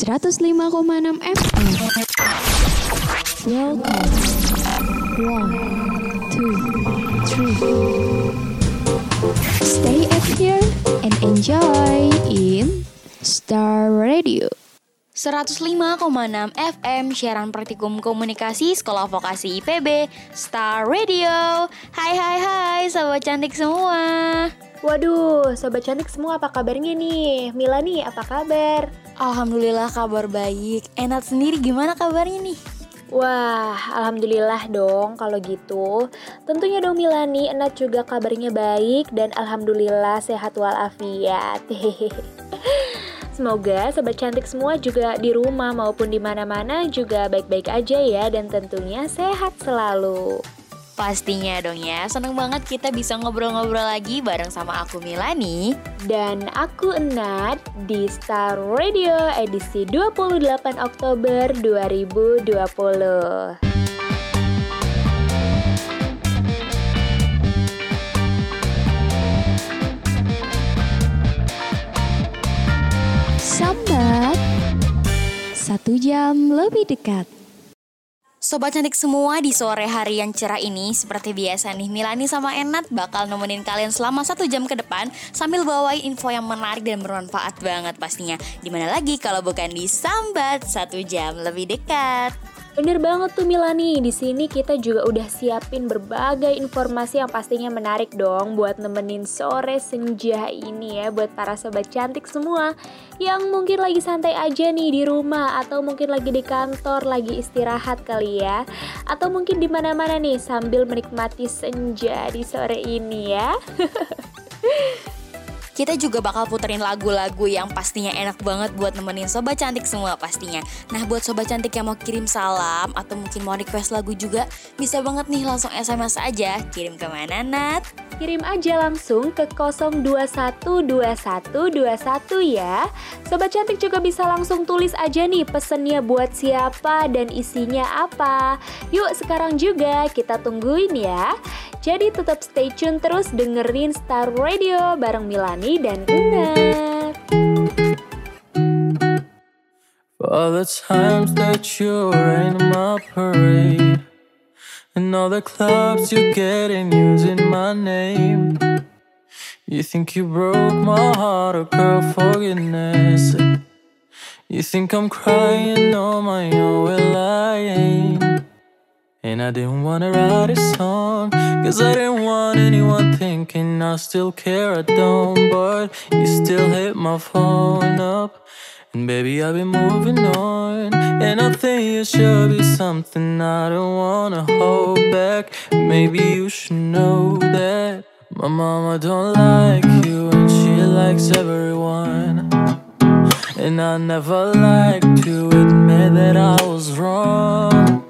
105,6 FM. Welcome. One, two, three. Stay up here and enjoy in Star Radio. 105,6 FM siaran praktikum komunikasi Sekolah Vokasi IPB Star Radio. Hai hai hai sobat cantik semua. Waduh, sobat cantik semua apa kabarnya nih? Mila nih, apa kabar? Alhamdulillah kabar baik. Enak sendiri gimana kabarnya nih? Wah, alhamdulillah dong kalau gitu. Tentunya dong Milani, Enat juga kabarnya baik dan alhamdulillah sehat walafiat. Semoga sobat cantik semua juga di rumah maupun di mana-mana juga baik-baik aja ya dan tentunya sehat selalu. Pastinya dong ya, seneng banget kita bisa ngobrol-ngobrol lagi bareng sama aku Milani. Dan aku Enat di Star Radio edisi 28 Oktober 2020 Sambat Satu jam lebih dekat Sobat cantik semua di sore hari yang cerah ini Seperti biasa nih Milani sama Enat bakal nemenin kalian selama satu jam ke depan Sambil bawain info yang menarik dan bermanfaat banget pastinya. Di mana lagi kalau bukan di Sambat satu jam lebih dekat Bener banget tuh Milani, di sini kita juga udah siapin berbagai informasi yang pastinya menarik dong buat nemenin sore senja ini ya buat para sobat cantik semua yang mungkin lagi santai aja nih di rumah atau mungkin lagi di kantor lagi istirahat kali ya atau mungkin di mana-mana nih sambil menikmati senja di sore ini ya. Kita juga bakal puterin lagu-lagu yang pastinya enak banget buat nemenin sobat cantik semua pastinya. Nah buat sobat cantik yang mau kirim salam atau mungkin mau request lagu juga bisa banget nih langsung SMS aja. Kirim ke mana Nat? Kirim aja langsung ke 0212121 ya. Sobat cantik juga bisa langsung tulis aja nih pesennya buat siapa dan isinya apa. Yuk sekarang juga kita tungguin ya. Jadi tetap stay tune terus dengerin Star Radio bareng Milani dan. For all the times that you rain my parade And all the clubs you get in using my name. You think you broke my heart, oh girl, for goodness You think I'm crying on my own, well I ain't And I didn't wanna write a song Cause I didn't want anyone thinking I still care, I don't. But you still hit my phone up And baby, I've been moving on. And I think it should be something I don't wanna hold back. Maybe you should know that My mama don't like you And she likes everyone. And I never like to admit that I was wrong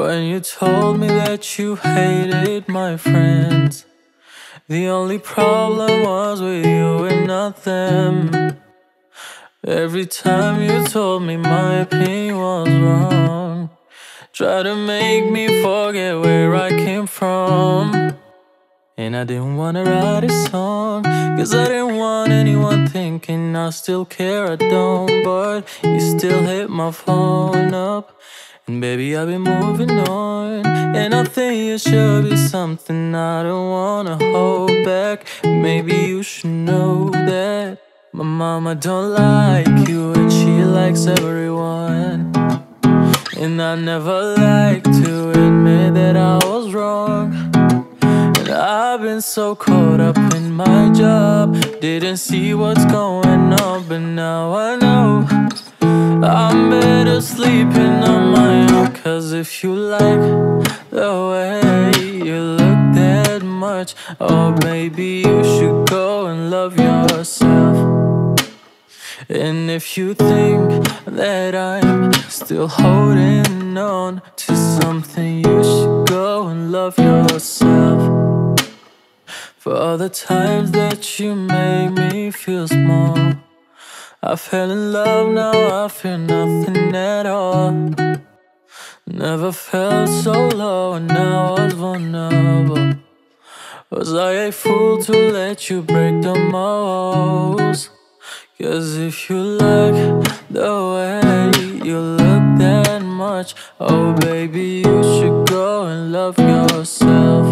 when you told me that you hated my friends The only problem was with you and not them Every time you told me my opinion was wrong Try to make me forget where I came from. And I didn't wanna write a song Cause I didn't want anyone thinking I still care, I don't. But you still hit my phone up and baby, I've been moving on. And I think it should be something I don't wanna hold back. Maybe you should know that my mama don't like you, and she likes everyone. And I never like to admit that I was wrong. And I've been so caught up in my job, didn't see what's going on, but now I know. I'm better sleeping on my own Cause if you like the way you look that much Oh baby you should go and love yourself And if you think that I'm still holding on to something, you should go and love yourself. For all the times that you made me feel small, I fell in love, now I feel nothing at all. Never felt so low, and now I was vulnerable. Was I a fool to let you break the most? Cause if you like the way you look that much, oh baby, you should go and love yourself.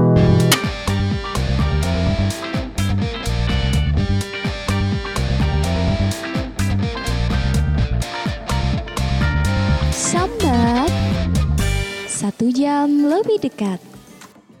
Jam lebih dekat.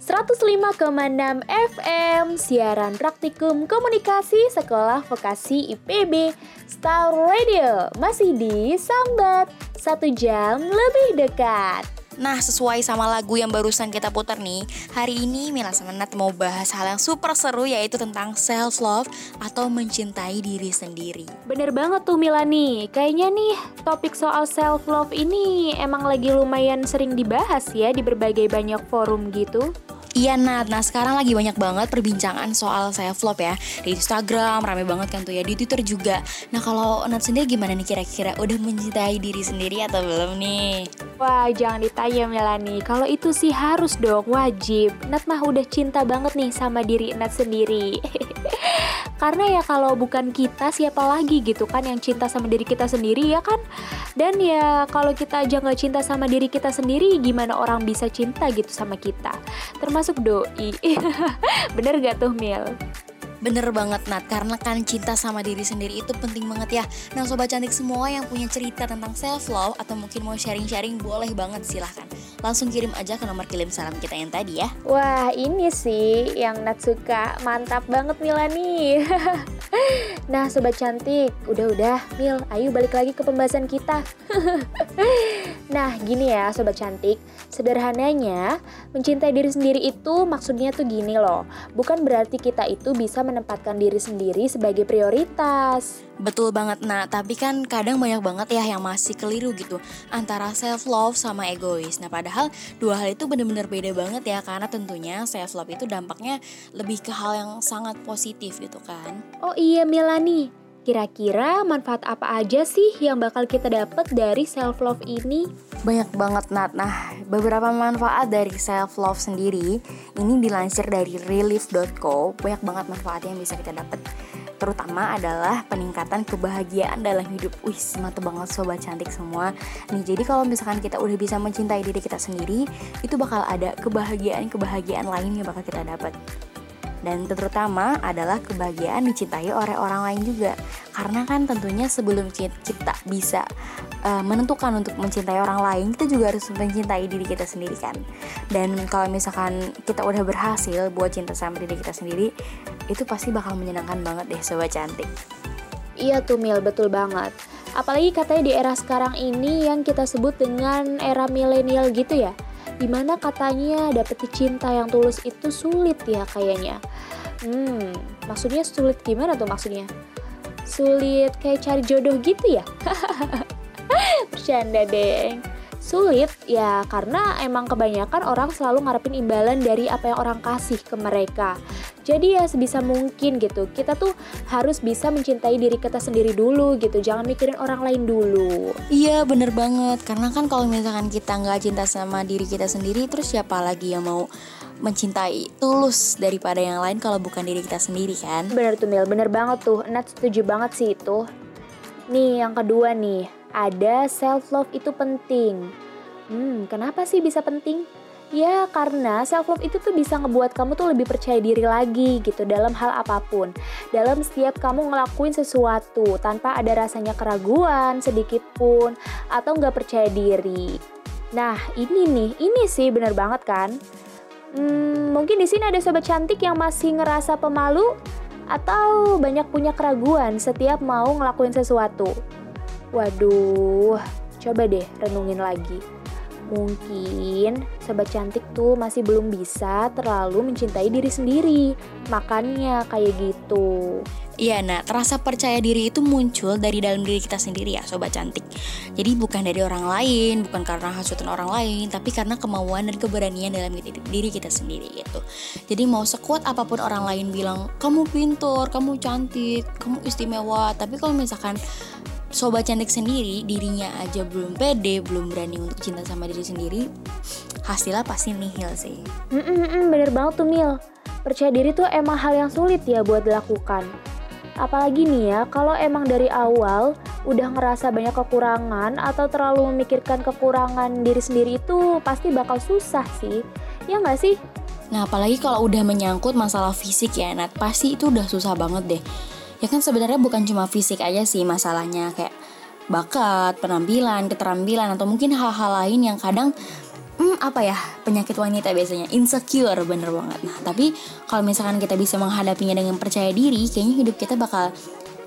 105,6 FM Siaran Praktikum Komunikasi Sekolah Vokasi IPB Star Radio Masih di Sambat Satu jam lebih dekat Nah, sesuai sama lagu yang barusan kita putar nih, hari ini Mila sama Nat mau bahas hal yang super seru yaitu tentang self love atau mencintai diri sendiri. Bener banget tuh Milani Kayaknya nih topik soal self love ini emang lagi lumayan sering dibahas ya di berbagai banyak forum gitu Iya Nat, nah sekarang lagi banyak banget perbincangan soal self love ya. Di Instagram rame banget kan tuh ya, di Twitter juga. Nah kalau Nat sendiri gimana nih kira-kira? Udah mencintai diri sendiri atau belum nih? Wah jangan ditanya Melani Kalau itu sih harus dong. Wajib. Nat mah udah cinta banget nih sama diri Nat sendiri. Karena ya kalau bukan kita siapa lagi gitu kan yang cinta sama diri kita sendiri ya kan? Dan ya kalau kita aja nggak cinta sama diri kita sendiri Gimana orang bisa cinta gitu sama kita? Termasuk doi Bener gak tuh Mil? Bener banget Nat, karena kan cinta sama diri sendiri itu penting banget ya. Nah sobat cantik semua yang punya cerita tentang self love Atau mungkin mau sharing-sharing boleh banget silahkan. Langsung kirim aja ke nomor kirim salam kita yang tadi ya. Wah ini sih yang Nat suka. Mantap banget Mila nih Nah sobat cantik Udah-udah Mil ayo balik lagi ke pembahasan kita. Nah gini ya sobat cantik. Sederhananya Mencintai diri sendiri itu maksudnya tuh gini loh. Bukan berarti kita itu bisa menempatkan diri sendiri sebagai prioritas. Betul banget Nah, tapi kan kadang banyak banget ya yang masih keliru gitu Antara self love sama egois. Nah padahal dua hal itu bener-bener beda banget ya Karena tentunya self love itu dampaknya lebih ke hal yang sangat positif gitu kan? Oh iya Milani Kira-kira manfaat apa aja sih yang bakal kita dapat dari self love ini? Banyak banget Nat. Nah, beberapa manfaat dari self love sendiri ini dilansir dari relief.co. Banyak banget manfaat yang bisa kita dapat. Terutama adalah peningkatan kebahagiaan dalam hidup. Wih, mantep banget sobat cantik semua. Nih, jadi kalau misalkan kita udah bisa mencintai diri kita sendiri, itu bakal ada kebahagiaan-kebahagiaan lain yang bakal kita dapat dan terutama adalah kebahagiaan dicintai oleh orang lain juga. Karena kan tentunya sebelum kita bisa uh, menentukan untuk mencintai orang lain kita juga harus mencintai diri kita sendiri kan. Dan kalau misalkan kita udah berhasil buat cinta sama diri kita sendiri itu pasti bakal menyenangkan banget deh sobat cantik. Iya tuh Mil betul banget. Apalagi katanya di era sekarang ini yang kita sebut dengan era milenial gitu ya di mana katanya dapetin cinta yang tulus itu sulit ya kayaknya. Hmm, maksudnya sulit gimana tuh maksudnya? Sulit kayak cari jodoh gitu ya? Bercanda deh sulit ya karena emang kebanyakan orang selalu ngarepin imbalan dari apa yang orang kasih ke mereka. Jadi ya sebisa mungkin gitu, kita tuh harus bisa mencintai diri kita sendiri dulu gitu, jangan mikirin orang lain dulu. Iya bener banget, karena kan kalau misalkan kita nggak cinta sama diri kita sendiri, terus siapa lagi yang mau mencintai tulus daripada yang lain kalau bukan diri kita sendiri kan? Bener tuh Mil, bener banget tuh, Nat setuju banget sih itu. Nih yang kedua nih, ada self love itu penting. Hmm, kenapa sih bisa penting? Ya karena self love itu tuh bisa ngebuat kamu tuh lebih percaya diri lagi gitu dalam hal apa pun. Dalam setiap kamu ngelakuin sesuatu tanpa ada rasanya keraguan sedikit pun atau nggak percaya diri. Nah ini nih, ini sih bener banget kan? Hmm, mungkin di sini ada sobat cantik yang masih ngerasa pemalu atau banyak punya keraguan setiap mau ngelakuin sesuatu. Waduh, coba deh renungin lagi. Mungkin sobat cantik tuh masih belum bisa terlalu mencintai diri sendiri. Makanya kayak gitu. Iya, nah rasa percaya diri itu muncul dari dalam diri kita sendiri ya, sobat cantik. Jadi bukan dari orang lain, bukan karena hasutan orang lain, tapi karena kemauan dan keberanian dalam diri kita sendiri gitu. Jadi mau sekuat apa pun orang lain bilang, kamu pintar, kamu cantik, kamu istimewa, tapi kalau misalkan sobat cantik sendiri dirinya aja belum pede belum berani untuk cinta sama diri sendiri hasilnya pasti nihil sih. Mm -mm, bener banget tuh Mil. Percaya diri tuh emang hal yang sulit ya buat dilakukan. Apalagi nih ya kalau emang dari awal udah ngerasa banyak kekurangan atau terlalu memikirkan kekurangan diri sendiri itu pasti bakal susah sih. Ya nggak sih? Nah apalagi kalau udah menyangkut masalah fisik ya Nat Pasti itu udah susah banget deh ya kan sebenarnya bukan cuma fisik aja sih masalahnya kayak bakat, penampilan, keterampilan atau mungkin hal-hal lain yang kadang hmm, apa ya penyakit wanita biasanya insecure bener banget. Nah tapi kalau misalkan kita bisa menghadapinya dengan percaya diri, kayaknya hidup kita bakal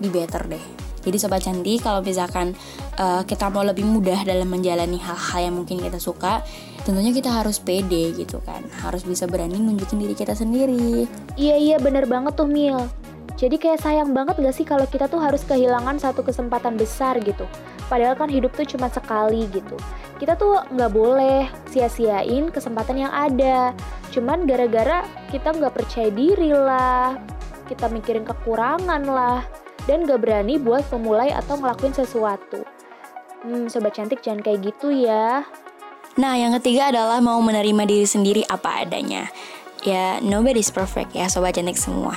di better deh. Jadi sobat cantik kalau misalkan uh, kita mau lebih mudah dalam menjalani hal-hal yang mungkin kita suka, tentunya kita harus pede gitu kan, harus bisa berani nunjukin diri kita sendiri. Iya iya bener banget tuh Mil. Jadi kayak sayang banget gak sih kalau kita tuh harus kehilangan satu kesempatan besar gitu. Padahal kan hidup tuh cuma sekali gitu. Kita tuh nggak boleh sia-siain kesempatan yang ada. Cuman gara-gara kita nggak percaya diri lah, kita mikirin kekurangan lah, dan gak berani buat memulai atau ngelakuin sesuatu. Hmm, sobat cantik jangan kayak gitu ya. Nah, yang ketiga adalah mau menerima diri sendiri apa adanya. Ya, nobody's perfect ya, sobat cantik semua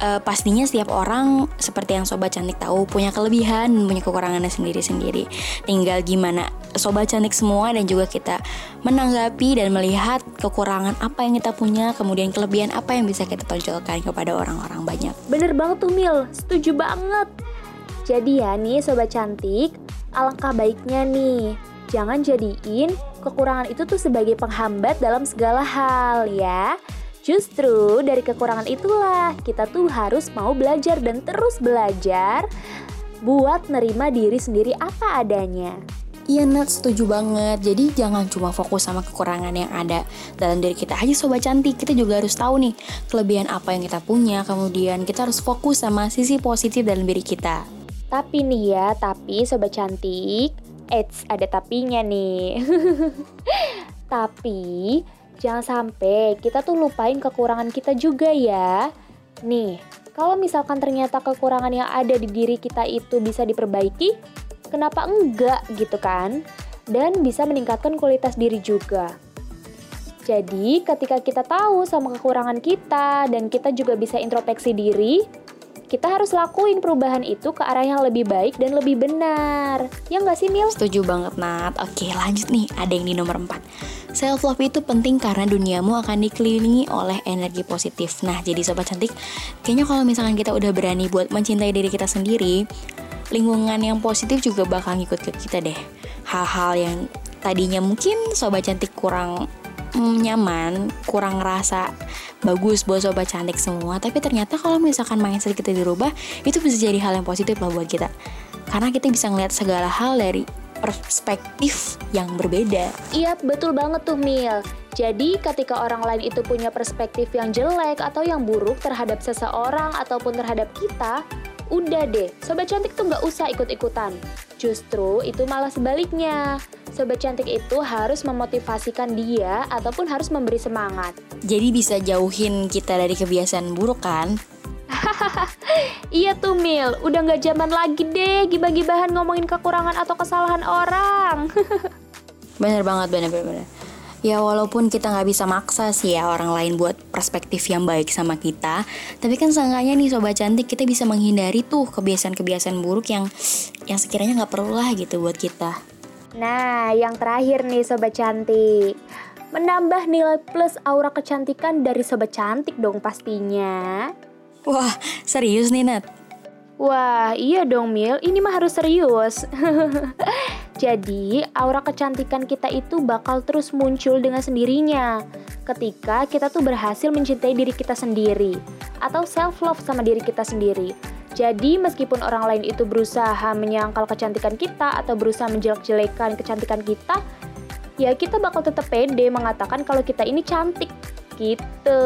uh, pastinya setiap orang seperti yang sobat cantik tahu punya kelebihan dan punya kekurangannya sendiri-sendiri. Tinggal gimana sobat cantik semua dan juga kita menanggapi dan melihat kekurangan apa yang kita punya, kemudian kelebihan apa yang bisa kita tonjolkan kepada orang-orang banyak. Bener banget tuh Mil, setuju banget. Jadi ya nih sobat cantik, alangkah baiknya nih jangan jadiin kekurangan itu tuh sebagai penghambat dalam segala hal ya. Justru dari kekurangan itulah kita tuh harus mau belajar dan terus belajar buat nerima diri sendiri apa adanya. Iya Nat setuju banget. Jadi jangan cuma fokus sama kekurangan yang ada. Dalam diri kita aja sobat cantik. Kita juga harus tahu nih Kelebihan apa yang kita punya. Kemudian kita harus fokus sama sisi positif dalam diri kita. Tapi nih ya Tapi sobat cantik Eits ada tapinya nih. Tapi Jangan sampai kita tuh lupain kekurangan kita juga ya. Nih, kalau misalkan ternyata kekurangan yang ada di diri kita itu bisa diperbaiki, kenapa enggak gitu kan? Dan bisa meningkatkan kualitas diri juga. Jadi, ketika kita tahu sama kekurangan kita dan kita juga bisa introspeksi diri, kita harus lakuin perubahan itu ke arah yang lebih baik dan lebih benar. Ya nggak sih, Mil? Setuju banget, Nat. Oke, lanjut nih. Ada yang di nomor 4. Self love itu penting karena duniamu akan dikelilingi oleh energi positif. Nah, jadi sobat cantik, kayaknya kalau misalkan kita udah berani buat mencintai diri kita sendiri, lingkungan yang positif juga bakal ngikut ke kita deh. Hal-hal yang tadinya mungkin sobat cantik kurang mm, nyaman, kurang ngerasa bagus buat sobat cantik semua, tapi ternyata kalau misalkan mindset kita dirubah, itu bisa jadi hal yang positif lah buat kita. Karena kita bisa ngeliat segala hal dari perspektif yang berbeda. Iya, betul banget tuh Mil. Jadi, ketika orang lain itu punya perspektif yang jelek atau yang buruk terhadap seseorang ataupun terhadap kita, udah deh, sobat cantik tuh nggak usah ikut-ikutan. Justru itu malah sebaliknya. Sobat cantik itu harus memotivasikan dia ataupun harus memberi semangat. Jadi bisa jauhin kita dari kebiasaan buruk kan? iya tuh Mil, udah gak zaman lagi deh gibah-gibahan ngomongin kekurangan atau kesalahan orang. bener banget, bener bener. Ya walaupun kita nggak bisa maksa sih ya orang lain buat perspektif yang baik sama kita, tapi kan seenggaknya nih sobat cantik kita bisa menghindari tuh kebiasaan-kebiasaan buruk yang yang sekiranya nggak perlu lah gitu buat kita. Nah, yang terakhir nih sobat cantik, Menambah nilai plus aura kecantikan dari sobat cantik dong pastinya. Wah, serius nih Nat? Wah, iya dong Mil, ini mah harus serius. Jadi, aura kecantikan kita itu bakal terus muncul dengan sendirinya ketika kita tuh berhasil mencintai diri kita sendiri atau self love sama diri kita sendiri. Jadi, meskipun orang lain itu berusaha menyangkal kecantikan kita atau berusaha menjelek-jelekan kecantikan kita, ya kita bakal tetap pede mengatakan kalau kita ini cantik gitu.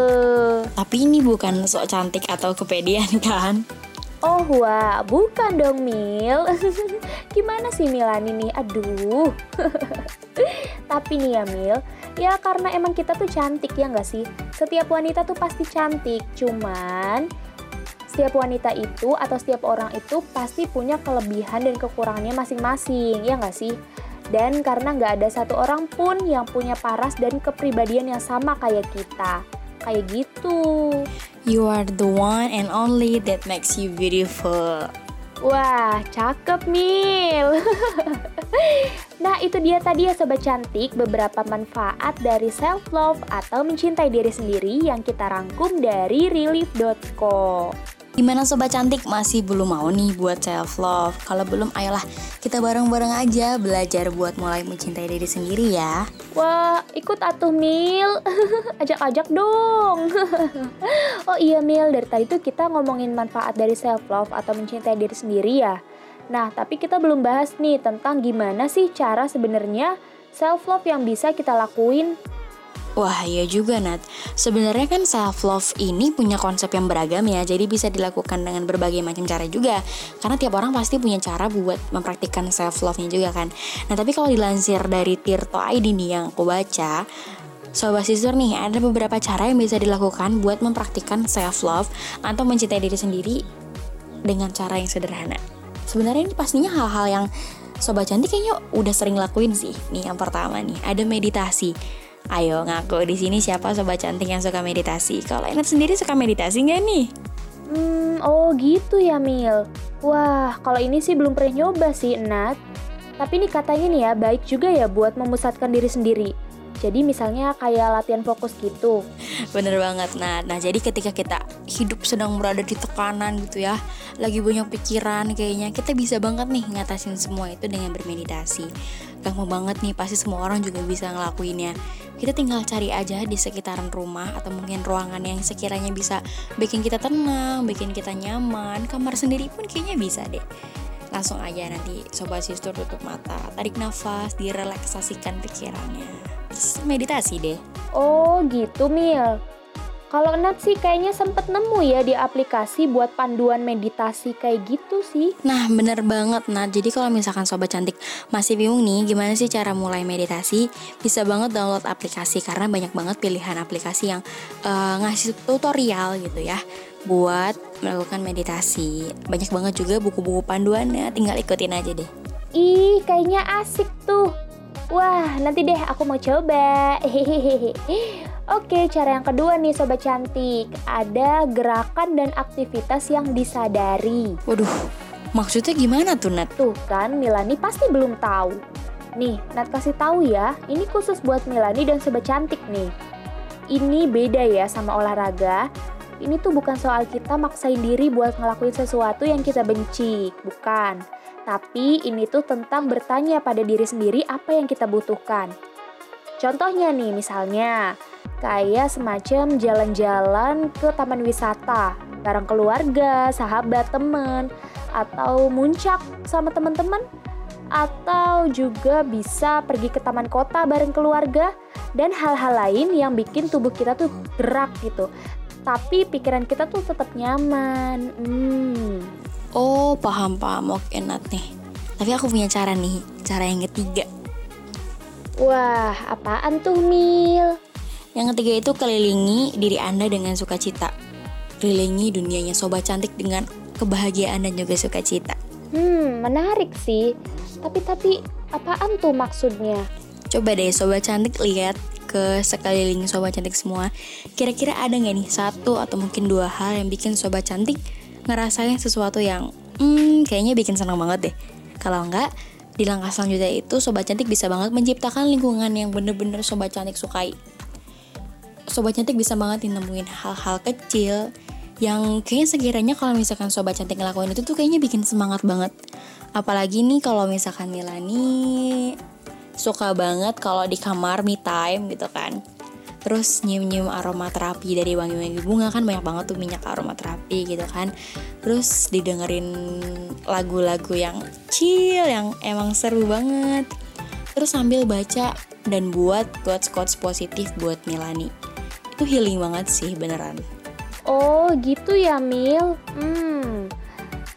Tapi ini bukan sok cantik atau kepedean kan? Oh wah, bukan dong Mil. Gimana sih Milani nih? Aduh. Tapi nih ya Mil, ya karena emang kita tuh cantik ya nggak sih? Setiap wanita tuh pasti cantik, cuman setiap wanita itu atau setiap orang itu pasti punya kelebihan dan kekurangannya masing-masing, ya nggak sih? Dan karena nggak ada satu orang pun yang punya paras dan kepribadian yang sama kayak kita. Kayak gitu. You are the one and only that makes you beautiful. Wah, cakep Mil. nah, itu dia tadi ya sobat cantik beberapa manfaat dari self love atau mencintai diri sendiri yang kita rangkum dari relief.co. Gimana sobat cantik masih belum mau nih buat self love? Kalau belum ayolah kita bareng-bareng aja belajar buat mulai mencintai diri sendiri ya. Wah, ikut atuh Mil. Ajak-ajak dong. oh iya Mil, dari tadi tuh kita ngomongin manfaat dari self love atau mencintai diri sendiri ya. Nah, tapi kita belum bahas nih tentang gimana sih cara sebenarnya self love yang bisa kita lakuin Wah, iya juga Nat. Sebenarnya kan self love ini punya konsep yang beragam ya, jadi bisa dilakukan dengan berbagai macam cara juga. Karena tiap orang pasti punya cara buat mempraktikkan self love-nya juga kan. Nah, tapi kalau dilansir dari Tirto ID nih yang aku baca, Sobat Sister nih, ada beberapa cara yang bisa dilakukan buat mempraktikkan self love atau mencintai diri sendiri dengan cara yang sederhana. Sebenarnya ini pastinya hal-hal yang sobat cantik kayaknya udah sering lakuin sih. Nih yang pertama nih, ada meditasi. Ayo ngaku di sini siapa sobat cantik yang suka meditasi? Kalau Enet sendiri suka meditasi nggak nih? Hmm, oh gitu ya Mil. Wah, kalau ini sih belum pernah nyoba sih, Nat. Tapi ini katanya nih ya, baik juga ya buat memusatkan diri sendiri. Jadi misalnya kayak latihan fokus gitu. Bener banget, nah, nah jadi ketika kita hidup sedang berada di tekanan gitu ya, lagi banyak pikiran kayaknya kita bisa banget nih ngatasin semua itu dengan bermeditasi. Gampang banget nih, pasti semua orang juga bisa ngelakuinnya kita tinggal cari aja di sekitaran rumah atau mungkin ruangan yang sekiranya bisa bikin kita tenang, bikin kita nyaman. Kamar sendiri pun kayaknya bisa deh. Langsung aja nanti sobat sister tutup mata, tarik nafas, direlaksasikan pikirannya. Terus meditasi deh. Oh gitu Mil. Kalau Nat sih kayaknya sempet nemu ya di aplikasi buat panduan meditasi kayak gitu sih. Nah bener banget Nat, jadi kalau misalkan Sobat Cantik masih bingung nih gimana sih cara mulai meditasi, bisa banget download aplikasi karena banyak banget pilihan aplikasi yang uh, ngasih tutorial gitu ya buat melakukan meditasi. Banyak banget juga buku-buku panduannya, tinggal ikutin aja deh. Ih, kayaknya asik tuh. Wah, nanti deh aku mau coba. Hehehe. Oke, cara yang kedua nih sobat cantik, ada gerakan dan aktivitas yang disadari. Waduh, maksudnya gimana tuh Nat? Tuh kan, Milani pasti belum tahu. Nih, Nat kasih tahu ya, ini khusus buat Milani dan sobat cantik nih. Ini beda ya sama olahraga. Ini tuh bukan soal kita maksain diri buat ngelakuin sesuatu yang kita benci, bukan. Tapi ini tuh tentang bertanya pada diri sendiri apa yang kita butuhkan. Contohnya nih, misalnya, kayak semacam jalan-jalan ke taman wisata bareng keluarga, sahabat, teman, atau muncak sama teman-teman, atau juga bisa pergi ke taman kota bareng keluarga, dan hal-hal lain yang bikin tubuh kita tuh gerak gitu. Tapi pikiran kita tuh tetap nyaman. Hmm. Oh, paham-paham. Oke, Nat nih. Tapi aku punya cara nih, cara yang ketiga Wah, apaan tuh Mil? Yang ketiga itu kelilingi diri Anda dengan sukacita. Kelilingi dunianya sobat cantik dengan kebahagiaan dan juga sukacita. Hmm, menarik sih. Tapi tapi apaan tuh maksudnya? Coba deh sobat cantik lihat ke sekeliling sobat cantik semua. Kira-kira ada nggak nih satu atau mungkin dua hal yang bikin sobat cantik ngerasain sesuatu yang hmm kayaknya bikin senang banget deh. Kalau enggak, Di langkah selanjutnya itu Sobat Cantik bisa banget menciptakan lingkungan yang bener-bener Sobat Cantik sukai. Sobat Cantik bisa banget nemuin hal-hal kecil yang kayaknya sekiranya kalau misalkan Sobat Cantik ngelakuin itu tuh kayaknya bikin semangat banget. Apalagi nih kalau misalkan Milani suka banget kalau di kamar me time gitu kan. Terus nyium-nyium aromaterapi dari wangi-wangi bunga kan banyak banget tuh minyak aromaterapi gitu kan. Terus didengerin lagu-lagu yang chill yang emang seru banget. Terus sambil baca dan buat quotes-quotes positif buat Milani itu healing banget sih beneran Oh gitu ya Mil Hmm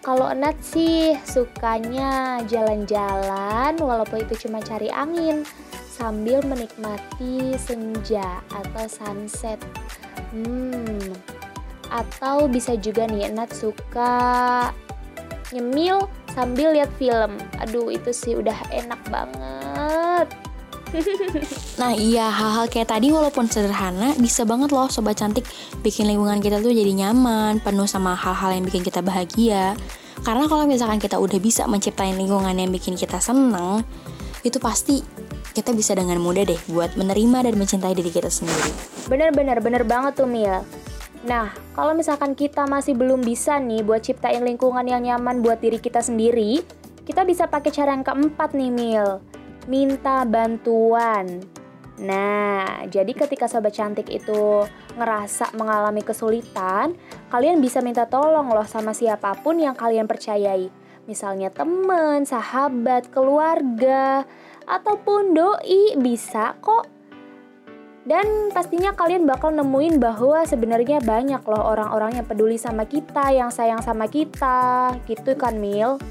kalau Nat sih sukanya jalan-jalan walaupun itu cuma cari angin sambil menikmati senja atau sunset. Hmm, atau bisa juga nih Nat suka nyemil sambil lihat film. Aduh itu sih udah enak banget. Nah iya hal-hal kayak tadi walaupun sederhana bisa banget loh sobat cantik bikin lingkungan kita tuh jadi nyaman penuh sama hal-hal yang bikin kita bahagia karena kalau misalkan kita udah bisa menciptain lingkungan yang bikin kita seneng itu pasti kita bisa dengan mudah deh buat menerima dan mencintai diri kita sendiri. Bener-bener, bener banget tuh Mil. Nah, kalau misalkan kita masih belum bisa nih buat ciptain lingkungan yang nyaman buat diri kita sendiri, kita bisa pakai cara yang keempat nih Mil. Minta bantuan. Nah, jadi ketika sobat cantik itu ngerasa mengalami kesulitan, kalian bisa minta tolong loh sama siapa pun yang kalian percayai. Misalnya teman, sahabat, keluarga, ataupun doi bisa kok. Dan pastinya kalian bakal nemuin bahwa sebenarnya banyak loh orang-orang yang peduli sama kita, yang sayang sama kita, gitu kan Mil?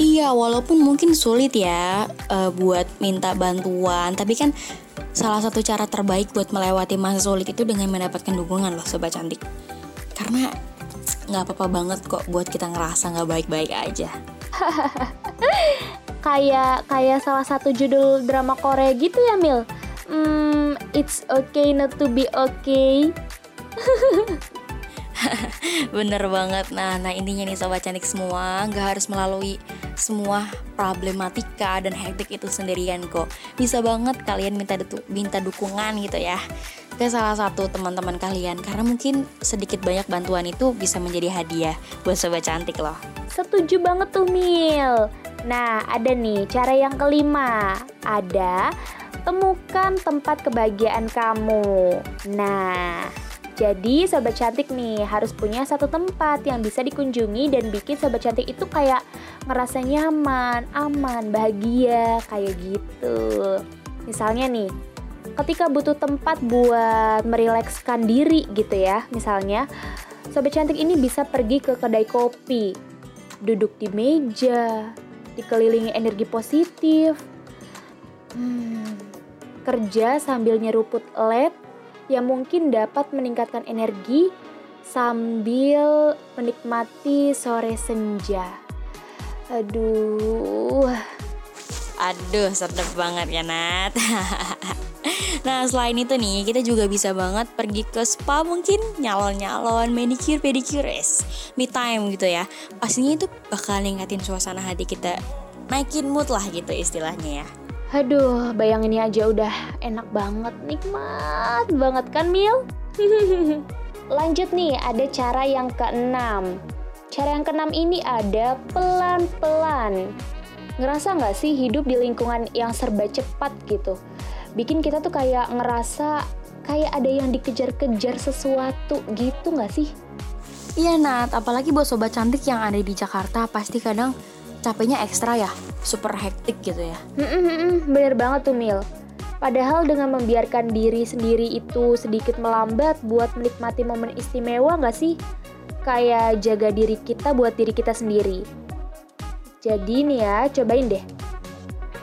Iya, walaupun mungkin sulit ya uh, buat minta bantuan, tapi kan salah satu cara terbaik buat melewati masa sulit itu dengan mendapatkan dukungan loh sobat cantik. Karena nggak apa-apa banget kok buat kita ngerasa nggak baik-baik aja. kayak kayak salah satu judul drama Korea gitu ya Mil hmm, it's okay not to be okay Bener banget. Nah, nah intinya nih sobat cantik semua Gak harus melalui semua problematika dan hektik itu sendirian kok. Bisa banget kalian minta, minta dukungan gitu ya ke salah satu teman-teman kalian. Karena mungkin sedikit banyak bantuan itu bisa menjadi hadiah buat sobat cantik loh. Setuju banget tuh Mil. Nah, ada nih cara yang kelima. Ada temukan tempat kebahagiaan kamu. Nah, jadi sobat cantik nih harus punya satu tempat yang bisa dikunjungi dan bikin sobat cantik itu kayak ngerasa nyaman, aman, bahagia, kayak gitu. Misalnya nih, ketika butuh tempat buat merilekskan diri gitu ya, misalnya sobat cantik ini bisa pergi ke kedai kopi, duduk di meja, dikelilingi energi positif. Hmm, kerja sambil nyeruput LED yang mungkin dapat meningkatkan energi sambil menikmati sore senja. Aduh. Aduh, sedap banget ya Nat. nah selain itu nih kita juga bisa banget pergi ke spa mungkin nyalon-nyalon manicure pedicure me time gitu ya pastinya itu bakal ningkatin suasana hati kita naikin mood lah gitu istilahnya ya Aduh, bayanginnya aja udah enak banget, nikmat banget kan Mil? Lanjut nih, ada cara yang keenam. Cara yang keenam ini ada pelan-pelan. Ngerasa nggak sih hidup di lingkungan yang serba cepat gitu? bikin kita tuh kayak ngerasa kayak ada yang dikejar-kejar sesuatu gitu nggak sih? Iya Nat, apalagi buat sobat cantik yang ada di Jakarta pasti kadang capeknya ekstra ya, super hektik gitu ya. Mm-mm, bener banget tuh Mil. Padahal dengan membiarkan diri sendiri itu sedikit melambat buat menikmati momen istimewa nggak sih? Kayak jaga diri kita buat diri kita sendiri. Jadi nih ya, cobain deh.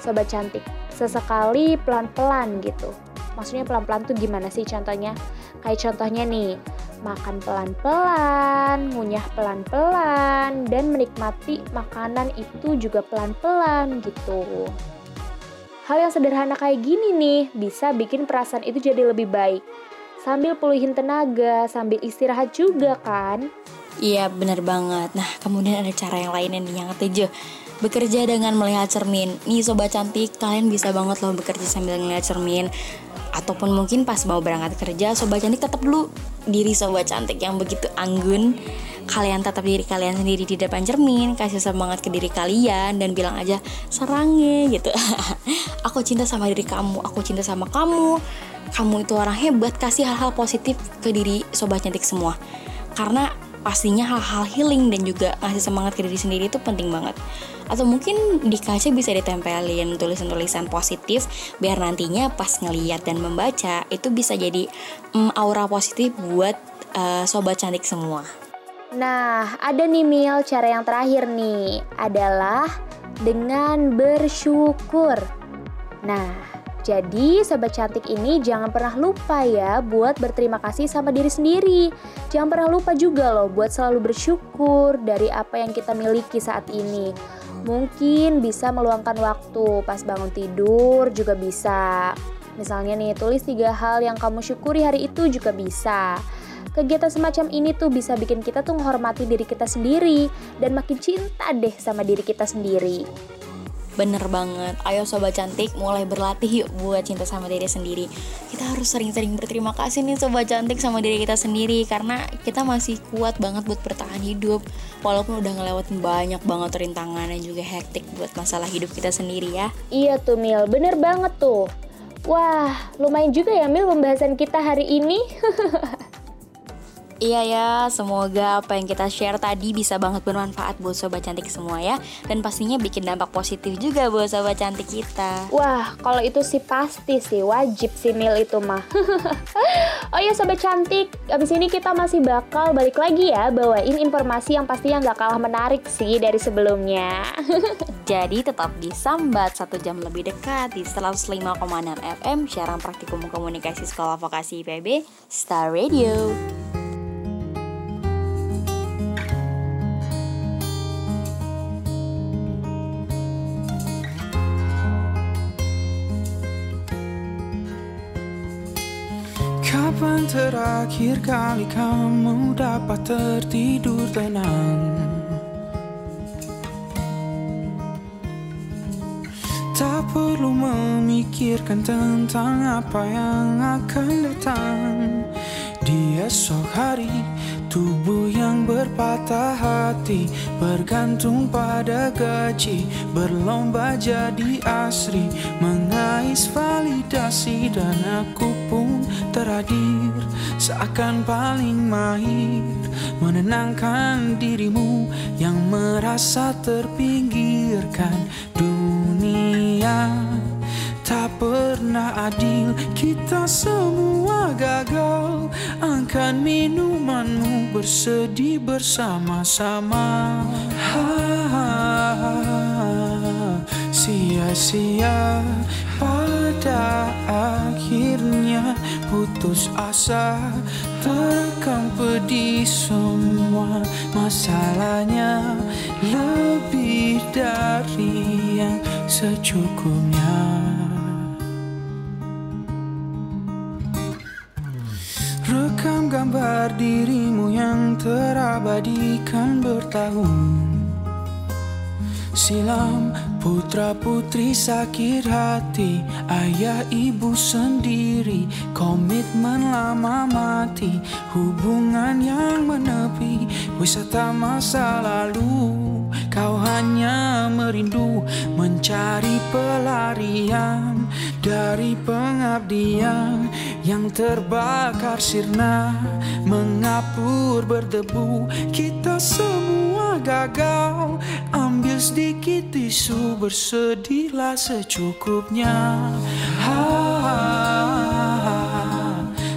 Sobat cantik, sesekali pelan-pelan gitu. Maksudnya pelan-pelan tuh gimana sih contohnya? Kayak contohnya nih, makan pelan-pelan, ngunyah pelan-pelan, dan menikmati makanan itu juga pelan-pelan gitu. Hal yang sederhana kayak gini nih bisa bikin perasaan itu jadi lebih baik. Sambil puluhin tenaga, sambil istirahat juga kan? Iya bener banget. Nah kemudian ada cara yang lainnya nih yang ketujuh Bekerja dengan melihat cermin. Nih sobat cantik, kalian bisa banget loh bekerja sambil melihat cermin. Ataupun mungkin pas mau berangkat kerja, sobat cantik tetap dulu diri sobat cantik yang begitu anggun. Kalian tetap diri kalian sendiri di depan cermin, kasih semangat ke diri kalian dan bilang aja serangnya gitu. aku cinta sama diri kamu, aku cinta sama kamu. Kamu itu orang hebat, kasih hal-hal positif ke diri sobat cantik semua. Karena pastinya hal-hal healing dan juga ngasih semangat ke diri sendiri itu penting banget atau mungkin di kaca bisa ditempelin tulisan-tulisan positif biar nantinya pas ngeliat dan membaca itu bisa jadi um, aura positif buat uh, sobat cantik semua. Nah, ada nih Mil, cara yang terakhir nih adalah dengan bersyukur. Nah, jadi sobat cantik ini jangan pernah lupa ya buat berterima kasih sama diri sendiri. Jangan pernah lupa juga loh buat selalu bersyukur dari apa yang kita miliki saat ini. Mungkin bisa meluangkan waktu pas bangun tidur juga bisa. Misalnya nih, tulis tiga hal yang kamu syukuri hari itu juga bisa. Kegiatan semacam ini tuh bisa bikin kita tuh menghormati diri kita sendiri dan makin cinta deh sama diri kita sendiri. Bener banget, ayo sobat cantik mulai berlatih yuk buat cinta sama diri sendiri. Kita harus sering-sering berterima kasih nih sobat cantik sama diri kita sendiri Karena kita masih kuat banget buat bertahan hidup. Walaupun udah ngelewatin banyak banget rintangan dan juga hektik buat masalah hidup kita sendiri ya. Iya tuh Mil, bener banget tuh. Wah, lumayan juga ya Mil pembahasan kita hari ini Iya ya, semoga apa yang kita share tadi bisa banget bermanfaat buat sobat cantik semua ya. Dan pastinya bikin dampak positif juga buat sobat cantik kita. Wah, kalau itu sih pasti sih, wajib sih Mil itu mah. Oh iya sobat cantik, abis ini kita masih bakal balik lagi ya Bawain informasi yang pastinya nggak kalah menarik sih dari sebelumnya. Jadi tetap disambat satu jam lebih dekat di 105,6 FM Siaran Praktikum Komunikasi Sekolah Vokasi IPB Star Radio Kapan terakhir kali kamu dapat tertidur tenang? Tak perlu memikirkan tentang apa yang akan datang Di esok hari Tubuh yang berpatah hati Bergantung pada gaji Berlomba jadi asri Mengais validasi Dan aku pun teradir Seakan paling mahir Menenangkan dirimu Yang merasa terpinggirkan. Dunia tak pernah adil Kita semua gagal. Angkat minumanmu bersedih bersama-sama. Sia-sia pada akhirnya putus asa Terekam pedih semua masalahnya. Lebih dari yang secukupnya. Rekam gambar dirimu yang terabadikan bertahun Silam putra putri sakit hati Ayah ibu sendiri Komitmen lama mati Hubungan yang menepi Wisata masa lalu. Kau hanya merindu Mencari pelarian Dari pengabdian Yang terbakar sirna Mengapur berdebu. Kita semua gagal Ambil sedikit tisu Bersedihlah secukupnya. Ha,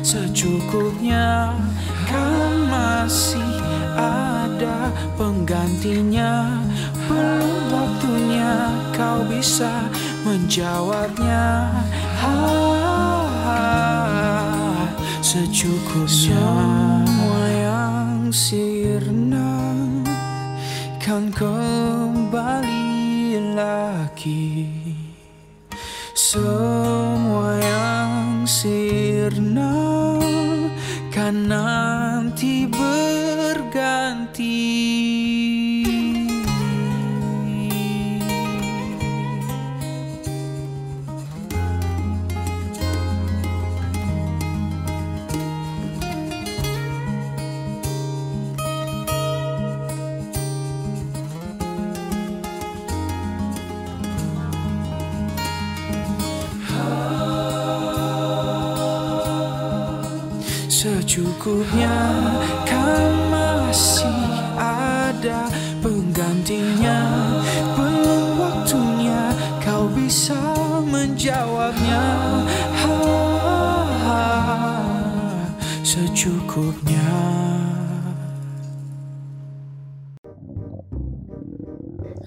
Secukupnya. Kan masih ada penggantinya. Belum waktunya kau bisa menjawabnya. Ha, Secukupnya. Semua yang sirna Kan kembali lagi. Semua yang sirna Kan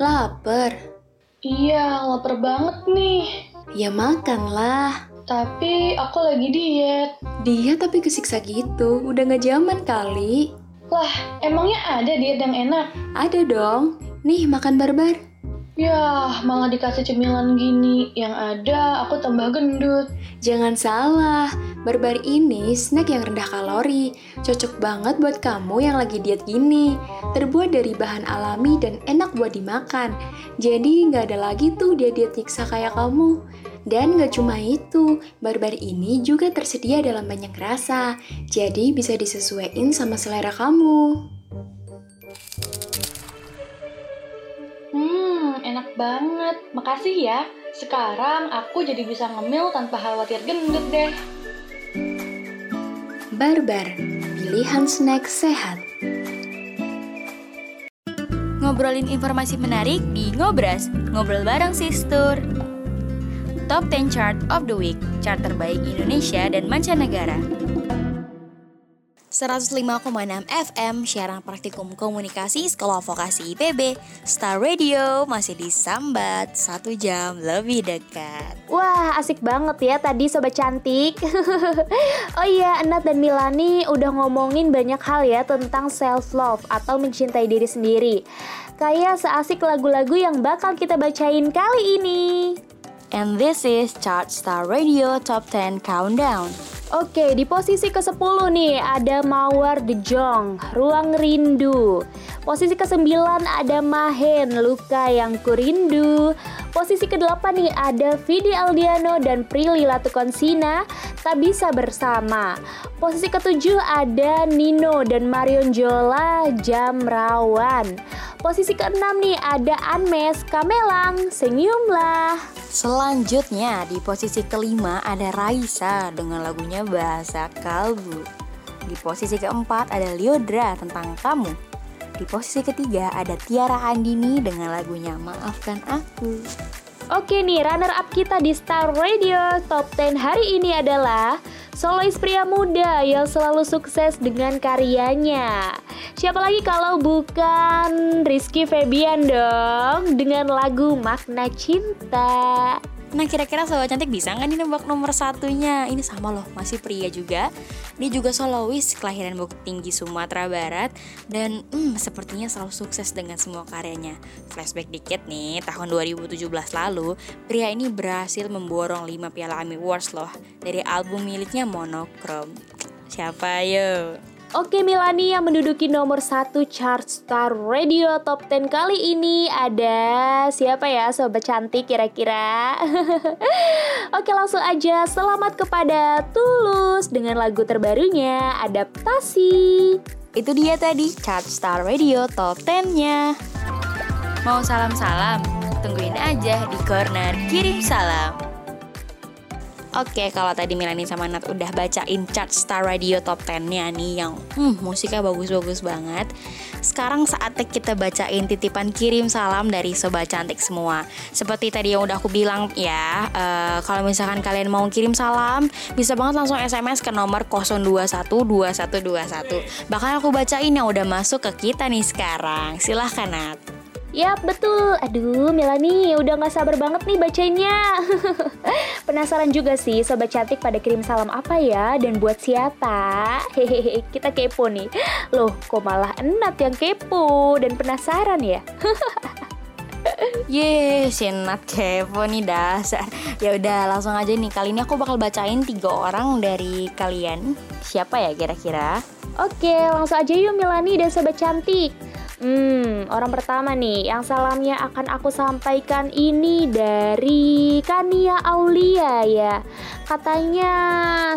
Laper. Iya, lapar banget nih. Ya makanlah. Tapi aku lagi diet. Dia tapi kesiksa gitu. Udah gak zaman kali. Lah, emangnya ada diet yang enak? Ada dong. Nih makan barbar. Yah, malah dikasih cemilan gini. Yang ada, aku tambah gendut. Jangan salah, barbar ini snack yang rendah kalori. Cocok banget buat kamu yang lagi diet gini. Terbuat dari bahan alami dan enak buat dimakan. Jadi nggak ada lagi tuh dia diet nyiksa kayak kamu. Dan nggak cuma itu, barbar ini juga tersedia dalam banyak rasa. Jadi bisa disesuaikan sama selera kamu. Enak banget. Makasih ya. Sekarang aku jadi bisa ngemil tanpa khawatir gendut deh. Barbar, pilihan snack sehat. Ngobrolin informasi menarik di Ngobras, ngobrol bareng Sistur. Top 10 Chart of the Week, chart terbaik Indonesia dan mancanegara. 105,6 FM siaran praktikum komunikasi Sekolah Vokasi IPB Star Radio masih disambat satu jam lebih dekat Wah, asik banget ya tadi sobat cantik. oh iya, Enat dan Milani udah ngomongin banyak hal ya tentang self love atau mencintai diri sendiri. Kayak seasik lagu-lagu yang bakal kita bacain kali ini. And this is Chart Star Radio Top 10 Countdown Oke, di posisi ke-10 nih ada Mawar De Jong, Ruang Rindu. Posisi ke-9 ada Mahen, Luka Yang Kurindu. Posisi ke-8 nih ada Vidi Aldiano dan Prilly Latukonsina, Tak Bisa Bersama. Posisi ke-7 ada Nino dan Marion Jola, Jam Rawan. Posisi ke-6 nih ada Anmes, Kamelang, Senyumlah. Selanjutnya di posisi kelima ada Raisa dengan lagunya Bahasa Kalbu. Di posisi keempat ada Liodra tentang kamu. Di posisi ketiga ada Tiara Andini dengan lagunya Maafkan Aku. Oke nih, runner up kita di Star Radio Top 10 hari ini adalah solois pria muda yang selalu sukses dengan karyanya. Siapa lagi kalau bukan Rizky Febian dong dengan lagu Makna Cinta. Nah kira-kira sobat cantik bisa nggak nih nebak nomor satunya? Ini sama loh, masih pria juga. Dia juga solois kelahiran Bukit Tinggi Sumatera Barat dan hmm, sepertinya selalu sukses dengan semua karyanya. Flashback dikit nih, tahun 2017 lalu, pria ini berhasil memborong 5 piala AMI Awards loh dari album miliknya Monochrome. Siapa yo? Oke Milani yang menduduki nomor satu chart Star Radio Top 10 kali ini ada siapa ya sobat cantik kira-kira? Oke langsung aja selamat kepada Tulus dengan lagu terbarunya Adaptasi. Itu dia tadi chart Star Radio Top 10-nya. Mau salam-salam? Tungguin aja di corner kirim salam. Oke, kalau tadi Milani sama Nat udah bacain chart Star Radio Top 10-nya nih yang hmm, musiknya bagus-bagus banget. Sekarang saatnya kita bacain titipan kirim salam dari sobat cantik semua. Seperti tadi yang udah aku bilang ya, uh, kalau misalkan kalian mau kirim salam, bisa banget langsung SMS ke nomor 0212121. Bahkan aku bacain yang udah masuk ke kita nih sekarang. Silahkan Nat. Yap, betul. Aduh, Milani, udah gak sabar banget nih bacainnya. Penasaran juga sih sobat cantik pada kirim salam apa ya dan buat siapa? Hehehe, kita kepo nih. Loh, kok malah Enat yang kepo dan penasaran ya? Ye, si Nat kepo nih dasar. Ya udah, langsung aja nih. Kali ini aku bakal bacain tiga orang dari kalian. Siapa ya kira-kira? Oke, langsung aja yuk Milani dan sobat cantik. Hmm, orang pertama nih yang salamnya akan aku sampaikan ini dari Kania Aulia ya. Katanya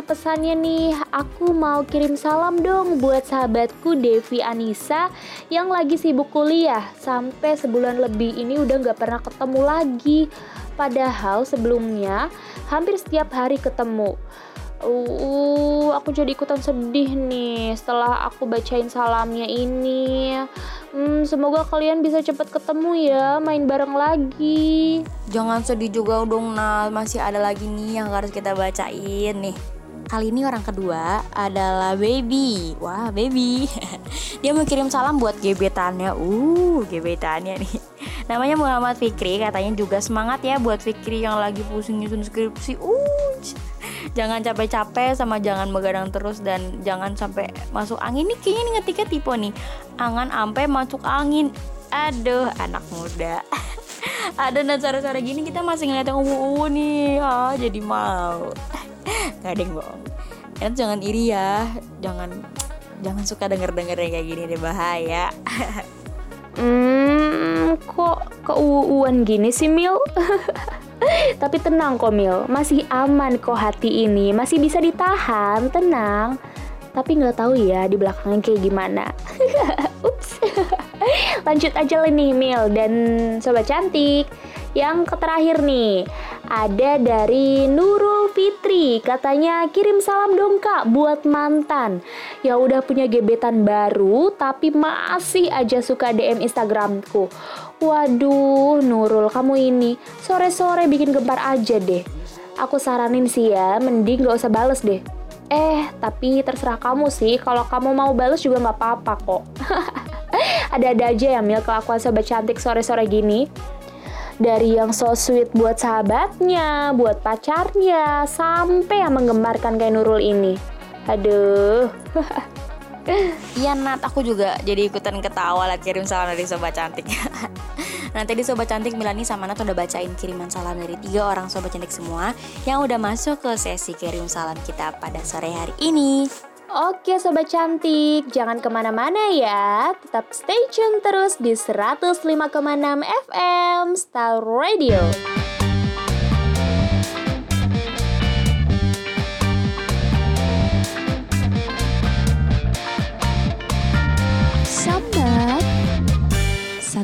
pesannya nih, aku mau kirim salam dong buat sahabatku Devi Anissa yang lagi sibuk kuliah. Sampai sebulan lebih ini udah gak pernah ketemu lagi. Padahal sebelumnya hampir setiap hari ketemu. Uh, aku jadi ikutan sedih nih setelah aku bacain salamnya ini. Hmm, semoga kalian bisa cepat ketemu ya, main bareng lagi. Jangan sedih juga dong Nat, masih ada lagi nih yang harus kita bacain nih. Kali ini orang kedua adalah Baby. Wah, Baby. Dia mau kirim salam buat gebetannya. Uh, gebetannya nih. Namanya Muhammad Fikri, katanya juga semangat ya buat Fikri yang lagi pusing nyusun skripsi. Uh, jangan capek-capek sama jangan begadang terus dan jangan sampai masuk angin nih kayaknya nih ngetiknya tipe nih. Angan sampai masuk angin. Aduh, anak muda. ada dan suara-suara gini kita masih ngeliat yang uwu nih. Ah, jadi mau. Gak ada yang bohong. Enak jangan iri ya. Jangan jangan suka denger-denger yang kayak gini deh bahaya. Hmm, kok keuuan gini sih Mil? Tapi tenang kok Mil, masih aman kok hati ini, masih bisa ditahan, tenang. Tapi nggak tahu ya di belakangnya kayak gimana. Ups. Lanjut aja nih Mil dan sobat cantik. Yang terakhir nih, ada dari Nurul Fitri. Katanya kirim salam dong kak buat mantan. Ya udah punya gebetan baru tapi masih aja suka DM Instagramku. Waduh, Nurul kamu ini sore-sore bikin gempar aja deh. Aku saranin sih ya, mending gak usah bales deh. Eh, tapi terserah kamu sih. Kalau kamu mau bales juga nggak apa-apa kok. Ada-ada aja ya Mil kelakuan sobat cantik sore-sore gini. Dari yang so sweet buat sahabatnya, buat pacarnya, sampai yang menggembarkan kayak Nurul ini. Aduh. Iya Nat, aku juga jadi ikutan ketawa lah kirim salam dari sobat cantik. Nanti di sobat cantik Milani sama Nat udah bacain kiriman salam dari tiga orang sobat cantik semua yang udah masuk ke sesi kirim salam kita pada sore hari ini. Oke sobat cantik, jangan ke mana-mana ya. Tetap stay tune terus di 105,6 FM Star Radio.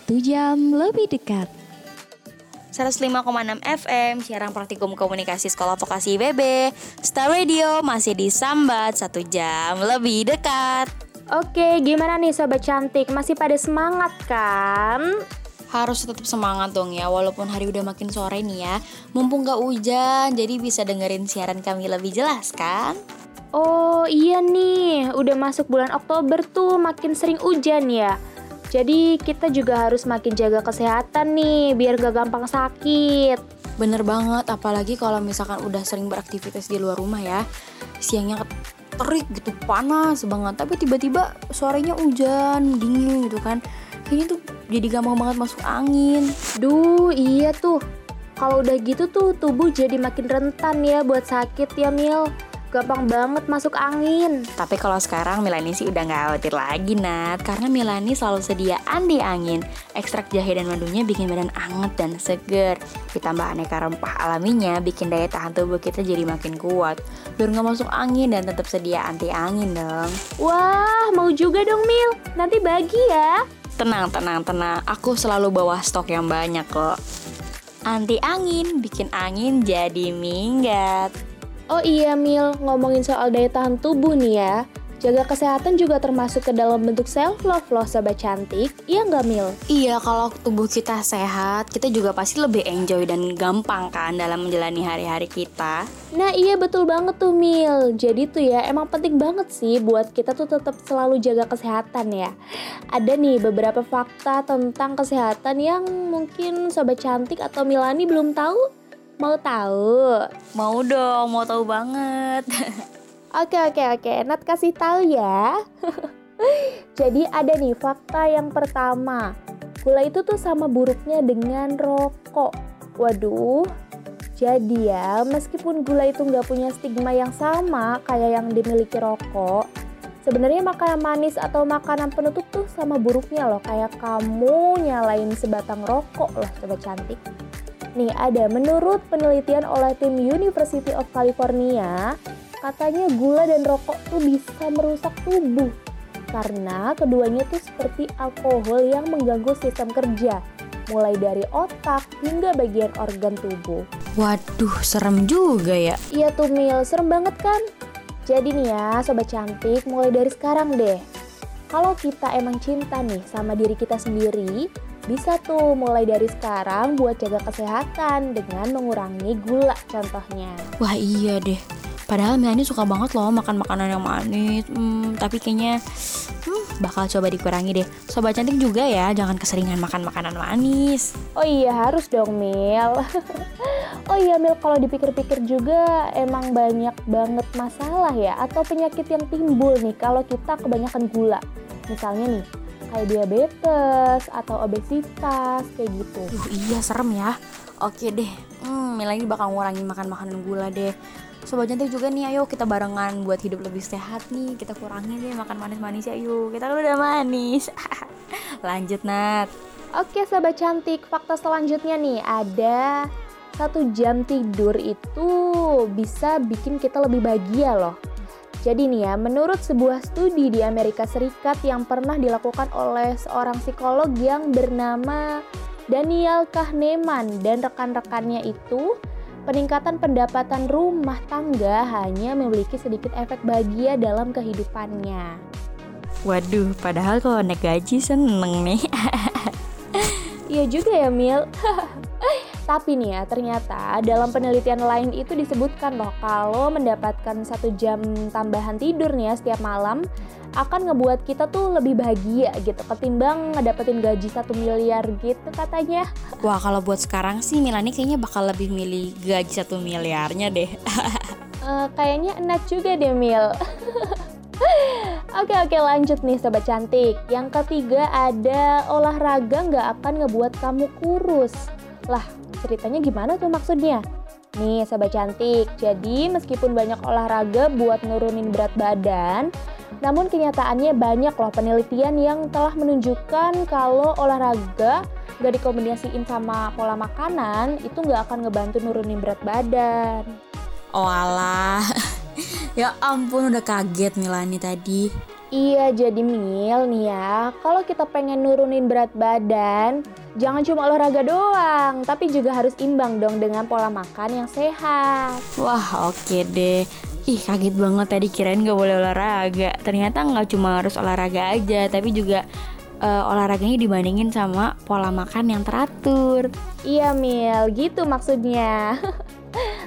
Satu jam lebih dekat 105,6 FM, siaran praktikum komunikasi sekolah vokasi IBB Star Radio masih disambat satu jam lebih dekat Oke, gimana nih sobat cantik? Masih pada semangat kan? Harus tetap semangat dong ya, walaupun hari udah makin sore nih ya Mumpung gak hujan, jadi bisa dengerin siaran kami lebih jelas kan? Oh iya nih, udah masuk bulan Oktober tuh makin sering hujan ya. Jadi kita juga harus makin jaga kesehatan nih biar gak gampang sakit. Bener banget, apalagi kalau misalkan udah sering beraktivitas di luar rumah ya Siangnya terik gitu, panas banget Tapi tiba-tiba sorenya hujan, dingin gitu kan Ini tuh jadi gampang banget masuk angin Duh iya tuh, kalau udah gitu tuh tubuh jadi makin rentan ya buat sakit ya Mil. Gampang banget masuk angin. Tapi kalau sekarang Milani sih udah gak khawatir lagi Nat. Karena Milani selalu sedia anti angin. Ekstrak jahe dan madunya bikin badan anget dan seger. Ditambah aneka rempah alaminya bikin daya tahan tubuh kita jadi makin kuat. Biar gak masuk angin dan tetap sedia anti angin dong. Wah, mau juga dong Mil. Nanti bagi ya. Tenang, tenang, tenang. Aku selalu bawa stok yang banyak kok. Anti angin, bikin angin jadi minggat Oh iya Mil, ngomongin soal daya tahan tubuh nih ya. Jaga kesehatan juga termasuk ke dalam bentuk self love loh sobat cantik. Iya nggak Mil? Iya, kalau tubuh kita sehat, kita juga pasti lebih enjoy dan gampang kan dalam menjalani hari-hari kita. Nah iya betul banget tuh Mil. Jadi tuh ya emang penting banget sih buat kita tuh tetap selalu jaga kesehatan ya. Ada nih beberapa fakta tentang kesehatan yang mungkin sobat cantik atau Milani belum tahu. Mau tahu? Mau dong, mau tahu banget. Oke oke oke, Nat kasih tahu ya. Jadi ada nih fakta yang pertama. Gula itu tuh sama buruknya dengan rokok. Waduh. Jadi ya, meskipun gula itu nggak punya stigma yang sama kayak yang dimiliki rokok, sebenarnya makanan manis atau makanan penutup tuh sama buruknya loh. Kayak kamu nyalain sebatang rokok loh, sobat cantik. Nih ada, menurut penelitian oleh tim University of California, katanya gula dan rokok tuh bisa merusak tubuh karena keduanya tuh seperti alkohol yang mengganggu sistem kerja, mulai dari otak hingga bagian organ tubuh. Waduh, serem juga ya. Iya tuh Mil, serem banget kan? Jadi nih ya, sobat cantik, mulai dari sekarang deh. Kalau kita emang cinta nih sama diri kita sendiri, bisa tuh mulai dari sekarang buat jaga kesehatan dengan mengurangi gula contohnya. Wah iya deh. Padahal Milani suka banget loh makan makanan yang manis. Hmm, tapi kayaknya hmm, bakal coba dikurangi deh. Sobat cantik juga ya, jangan keseringan makan makanan manis. Oh iya harus dong Mil. oh iya Mil, kalau dipikir-pikir juga emang banyak banget masalah ya atau penyakit yang timbul nih kalau kita kebanyakan gula. Misalnya nih, kayak diabetes atau obesitas kayak gitu. Uh, iya serem ya. Oke deh, hmm, Milani bakal ngurangin makan makanan gula deh. Sobat cantik juga nih, ayo kita barengan buat hidup lebih sehat nih. Kita kurangin deh makan manis-manis ya yuk. Kita kan udah manis. Lanjut Nat. Oke sobat cantik, fakta selanjutnya nih ada satu jam tidur itu bisa bikin kita lebih bahagia loh. Jadi nih ya, menurut sebuah studi di Amerika Serikat yang pernah dilakukan oleh seorang psikolog yang bernama Daniel Kahneman dan rekan-rekannya itu, peningkatan pendapatan rumah tangga hanya memiliki sedikit efek bahagia dalam kehidupannya. Waduh, padahal kalau naik gaji seneng nih. Iya juga ya Mil. Tapi nih ya, ternyata dalam penelitian lain itu disebutkan loh kalau mendapatkan satu jam tambahan tidur nih ya setiap malam akan ngebuat kita tuh lebih bahagia gitu ketimbang ngedapetin gaji satu miliar gitu katanya. Wah kalau buat sekarang sih Milani kayaknya bakal lebih milih gaji satu miliarnya deh. uh, kayaknya enak juga deh Mil. Oke oke lanjut nih sobat cantik. Yang ketiga ada olahraga nggak akan ngebuat kamu kurus? Lah ceritanya gimana tuh maksudnya? Nih sobat cantik, jadi meskipun banyak olahraga buat nurunin berat badan Namun kenyataannya banyak loh penelitian yang telah menunjukkan kalau olahraga gak dikombinasiin sama pola makanan itu nggak akan ngebantu nurunin berat badan. Oh alah Ya ampun udah kaget Milani tadi. Iya jadi Mil nih ya, kalau kita pengen nurunin berat badan, jangan cuma olahraga doang, tapi juga harus imbang dong dengan pola makan yang sehat. Wah oke okay deh. Ih kaget banget tadi kirain gak boleh olahraga. Ternyata nggak cuma harus olahraga aja, tapi juga uh, olahraganya dibandingin sama pola makan yang teratur. Iya Mil, gitu maksudnya.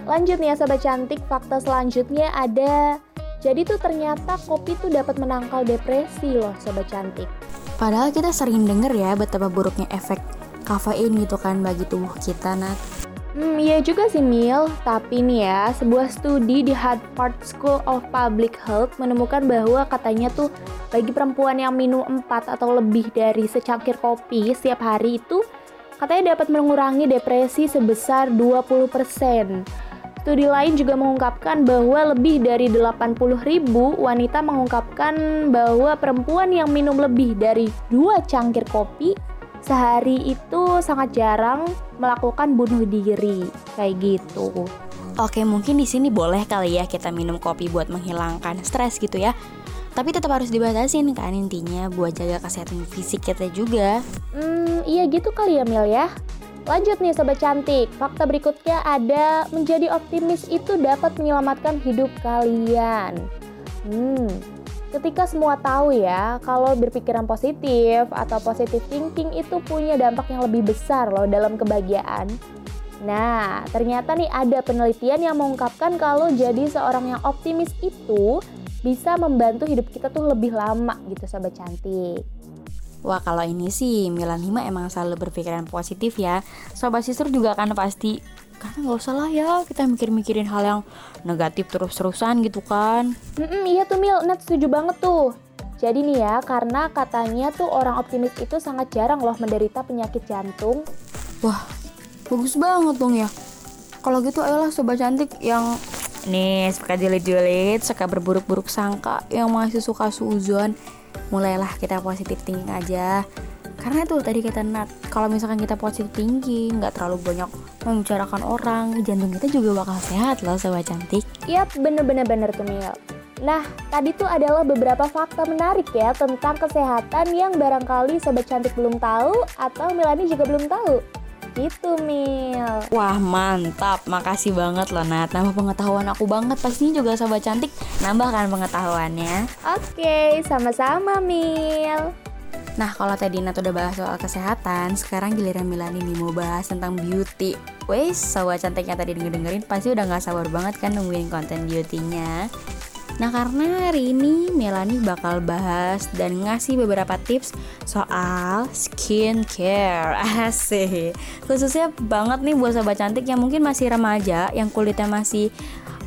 Lanjut nih ya sobat cantik, fakta selanjutnya ada jadi tuh ternyata kopi tuh dapat menangkal depresi loh sobat cantik. Padahal kita sering denger ya betapa buruknya efek kafein gitu kan bagi tubuh kita Nat. Hmm, iya juga sih Mil, tapi nih ya, sebuah studi di Harvard School of Public Health menemukan bahwa katanya tuh bagi perempuan yang minum 4 atau lebih dari secangkir kopi setiap hari itu katanya dapat mengurangi depresi sebesar 20%. Studi lain juga mengungkapkan bahwa lebih dari 80 ribu wanita mengungkapkan bahwa perempuan yang minum lebih dari dua cangkir kopi sehari itu sangat jarang melakukan bunuh diri kayak gitu. Oke, mungkin di sini boleh kali ya kita minum kopi buat menghilangkan stres gitu ya. Tapi tetap harus dibatasin kan intinya buat jaga kesehatan fisik kita juga. Hmm, iya gitu kali ya Mil ya. Lanjut nih sobat cantik, fakta berikutnya ada menjadi optimis itu dapat menyelamatkan hidup kalian. Hmm, ketika semua tahu ya kalau berpikiran positif atau positive thinking itu punya dampak yang lebih besar loh dalam kebahagiaan. Nah, ternyata nih ada penelitian yang mengungkapkan kalau jadi seorang yang optimis itu bisa membantu hidup kita tuh lebih lama gitu sobat cantik. Wah kalau ini sih Milan Hima emang selalu berpikiran positif ya Sobat Sister juga kan pasti karena nggak usah lah ya kita mikir-mikirin hal yang negatif terus-terusan gitu kan Mm-mm, Iya tuh Mil, Nat setuju banget tuh jadi nih ya, karena katanya tuh orang optimis itu sangat jarang loh menderita penyakit jantung. Wah, bagus banget dong ya. Kalau gitu ayolah sobat cantik yang nih suka julid-julid, suka berburuk-buruk sangka, yang masih suka suzon, mulailah kita positif thinking aja. Karena tuh tadi kita Nat kalau misalkan kita positif tinggi nggak terlalu banyak membicarakan orang jantung kita juga bakal sehat loh sobat cantik. Yap bener-bener bener tuh Mil Nah, tadi tuh adalah beberapa fakta menarik ya tentang kesehatan yang barangkali sobat cantik belum tahu atau Milani juga belum tahu. Gitu, Mil. Wah mantap, makasih banget loh Nat. Nambah pengetahuan aku banget. Pastinya juga sobat cantik nambahkan pengetahuannya. Oke, sama-sama, Mil. Nah kalau tadi Nat udah bahas soal kesehatan Sekarang giliran Milani nih mau bahas tentang beauty. Wes, sobat cantiknya tadi denger-dengerin Pasti udah gak sabar banget kan nungguin konten beautynya Nah karena hari ini Melani bakal bahas dan ngasih beberapa tips soal skincare. Asik. Khususnya banget nih buat sobat cantik yang mungkin masih remaja Yang kulitnya masih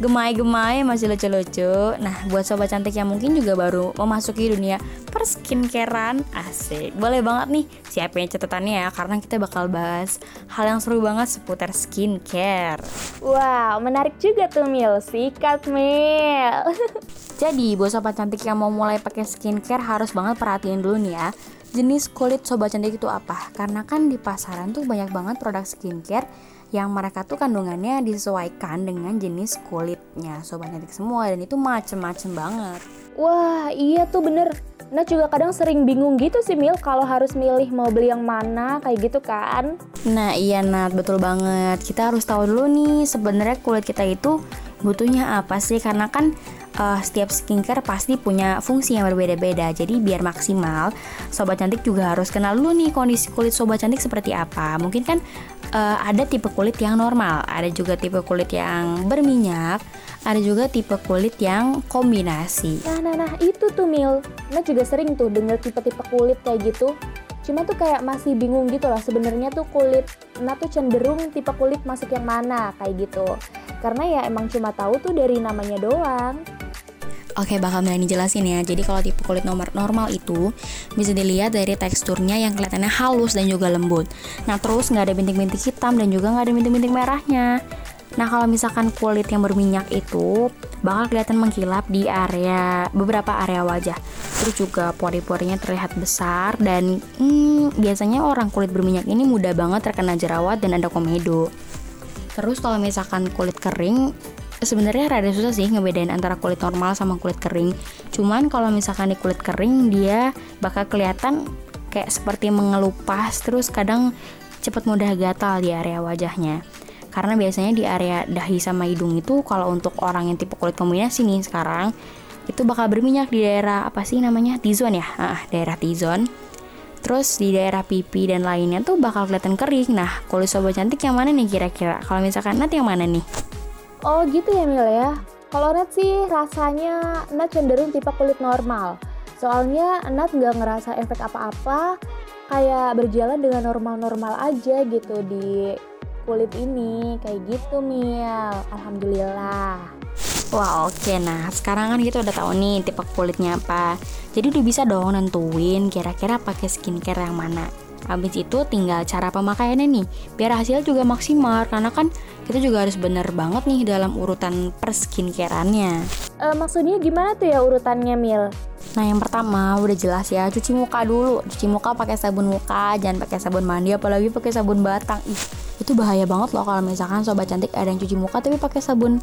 gemai-gemai masih lucu-lucu Nah buat sobat cantik yang mungkin juga baru memasuki dunia perskincarean Asik Boleh banget nih siapin catatannya ya Karena kita bakal bahas hal yang seru banget seputar skincare Wow, menarik juga tuh, Mil. Sikat, Mil. Jadi buat sobat cantik yang mau mulai pakai skincare harus banget perhatiin dulu nih ya Jenis kulit sobat cantik itu apa? Karena kan di pasaran tuh banyak banget produk skincare yang mereka tuh kandungannya disesuaikan dengan jenis kulitnya sobat cantik semua dan itu macem-macem banget Wah, iya tuh bener. Nah juga kadang sering bingung gitu sih Mil kalau harus milih mau beli yang mana kayak gitu kan. Nah iya Nat betul banget kita harus tahu dulu nih sebenarnya kulit kita itu butuhnya apa sih karena kan eh, setiap skincare pasti punya fungsi yang berbeda-beda jadi biar maksimal sobat cantik juga harus kenal dulu nih kondisi kulit sobat cantik seperti apa mungkin kan eh, ada tipe kulit yang normal ada juga tipe kulit yang berminyak ada juga tipe kulit yang kombinasi Nah, nah, nah itu tuh Mil. Nah juga sering tuh denger tipe-tipe kulit kayak gitu. Cuma tuh kayak masih bingung gitu lah sebenarnya tuh kulit Nah tuh cenderung tipe kulit masuk yang mana kayak gitu. Karena ya emang cuma tahu tuh dari namanya doang. Oke, bakal Melani jelasin ya. Jadi kalau tipe kulit nomor normal itu bisa dilihat dari teksturnya yang kelihatannya halus dan juga lembut. Nah, terus nggak ada bintik-bintik hitam dan juga nggak ada bintik-bintik merahnya. Nah, kalau misalkan kulit yang berminyak itu bakal kelihatan mengkilap di area beberapa area wajah. Terus juga pori-porinya terlihat besar dan hmm, biasanya orang kulit berminyak ini mudah banget terkena jerawat dan ada komedo. Terus kalau misalkan kulit kering sebenarnya rada susah sih ngebedain antara kulit normal sama kulit kering. Cuman kalau misalkan di kulit kering dia bakal kelihatan kayak seperti mengelupas terus kadang cepat mudah gatal di area wajahnya. Karena biasanya di area dahi sama hidung itu kalau untuk orang yang tipe kulit kombinasi nih sekarang itu bakal berminyak di daerah apa sih namanya T-zone ya? Ah, daerah T-zone. Terus di daerah pipi dan lainnya tuh bakal kelihatan kering. Nah, kulit sobat cantik yang mana nih kira-kira? Kalau misalkan Nat yang mana nih? Oh gitu ya Mil ya. Kalau Nat sih rasanya Nat cenderung tipe kulit normal. Soalnya Nat nggak ngerasa efek apa-apa, kayak berjalan dengan normal-normal aja gitu di kulit ini, kayak gitu Mil. Alhamdulillah. Wah oke nah sekarang kan kita udah tahu nih tipe kulitnya apa Jadi udah bisa dong nentuin kira-kira pakai skincare yang mana Habis itu tinggal cara pemakaiannya nih Biar hasilnya juga maksimal Karena kan kita juga harus bener banget nih dalam urutan perskincareannya. Eh, maksudnya gimana tuh ya urutannya Mil? Nah yang pertama udah jelas ya cuci muka dulu. Cuci muka pakai sabun muka Jangan pakai sabun mandi apalagi pakai sabun batang. Ih itu bahaya banget loh kalau misalkan sobat cantik ada yang cuci muka tapi pakai sabun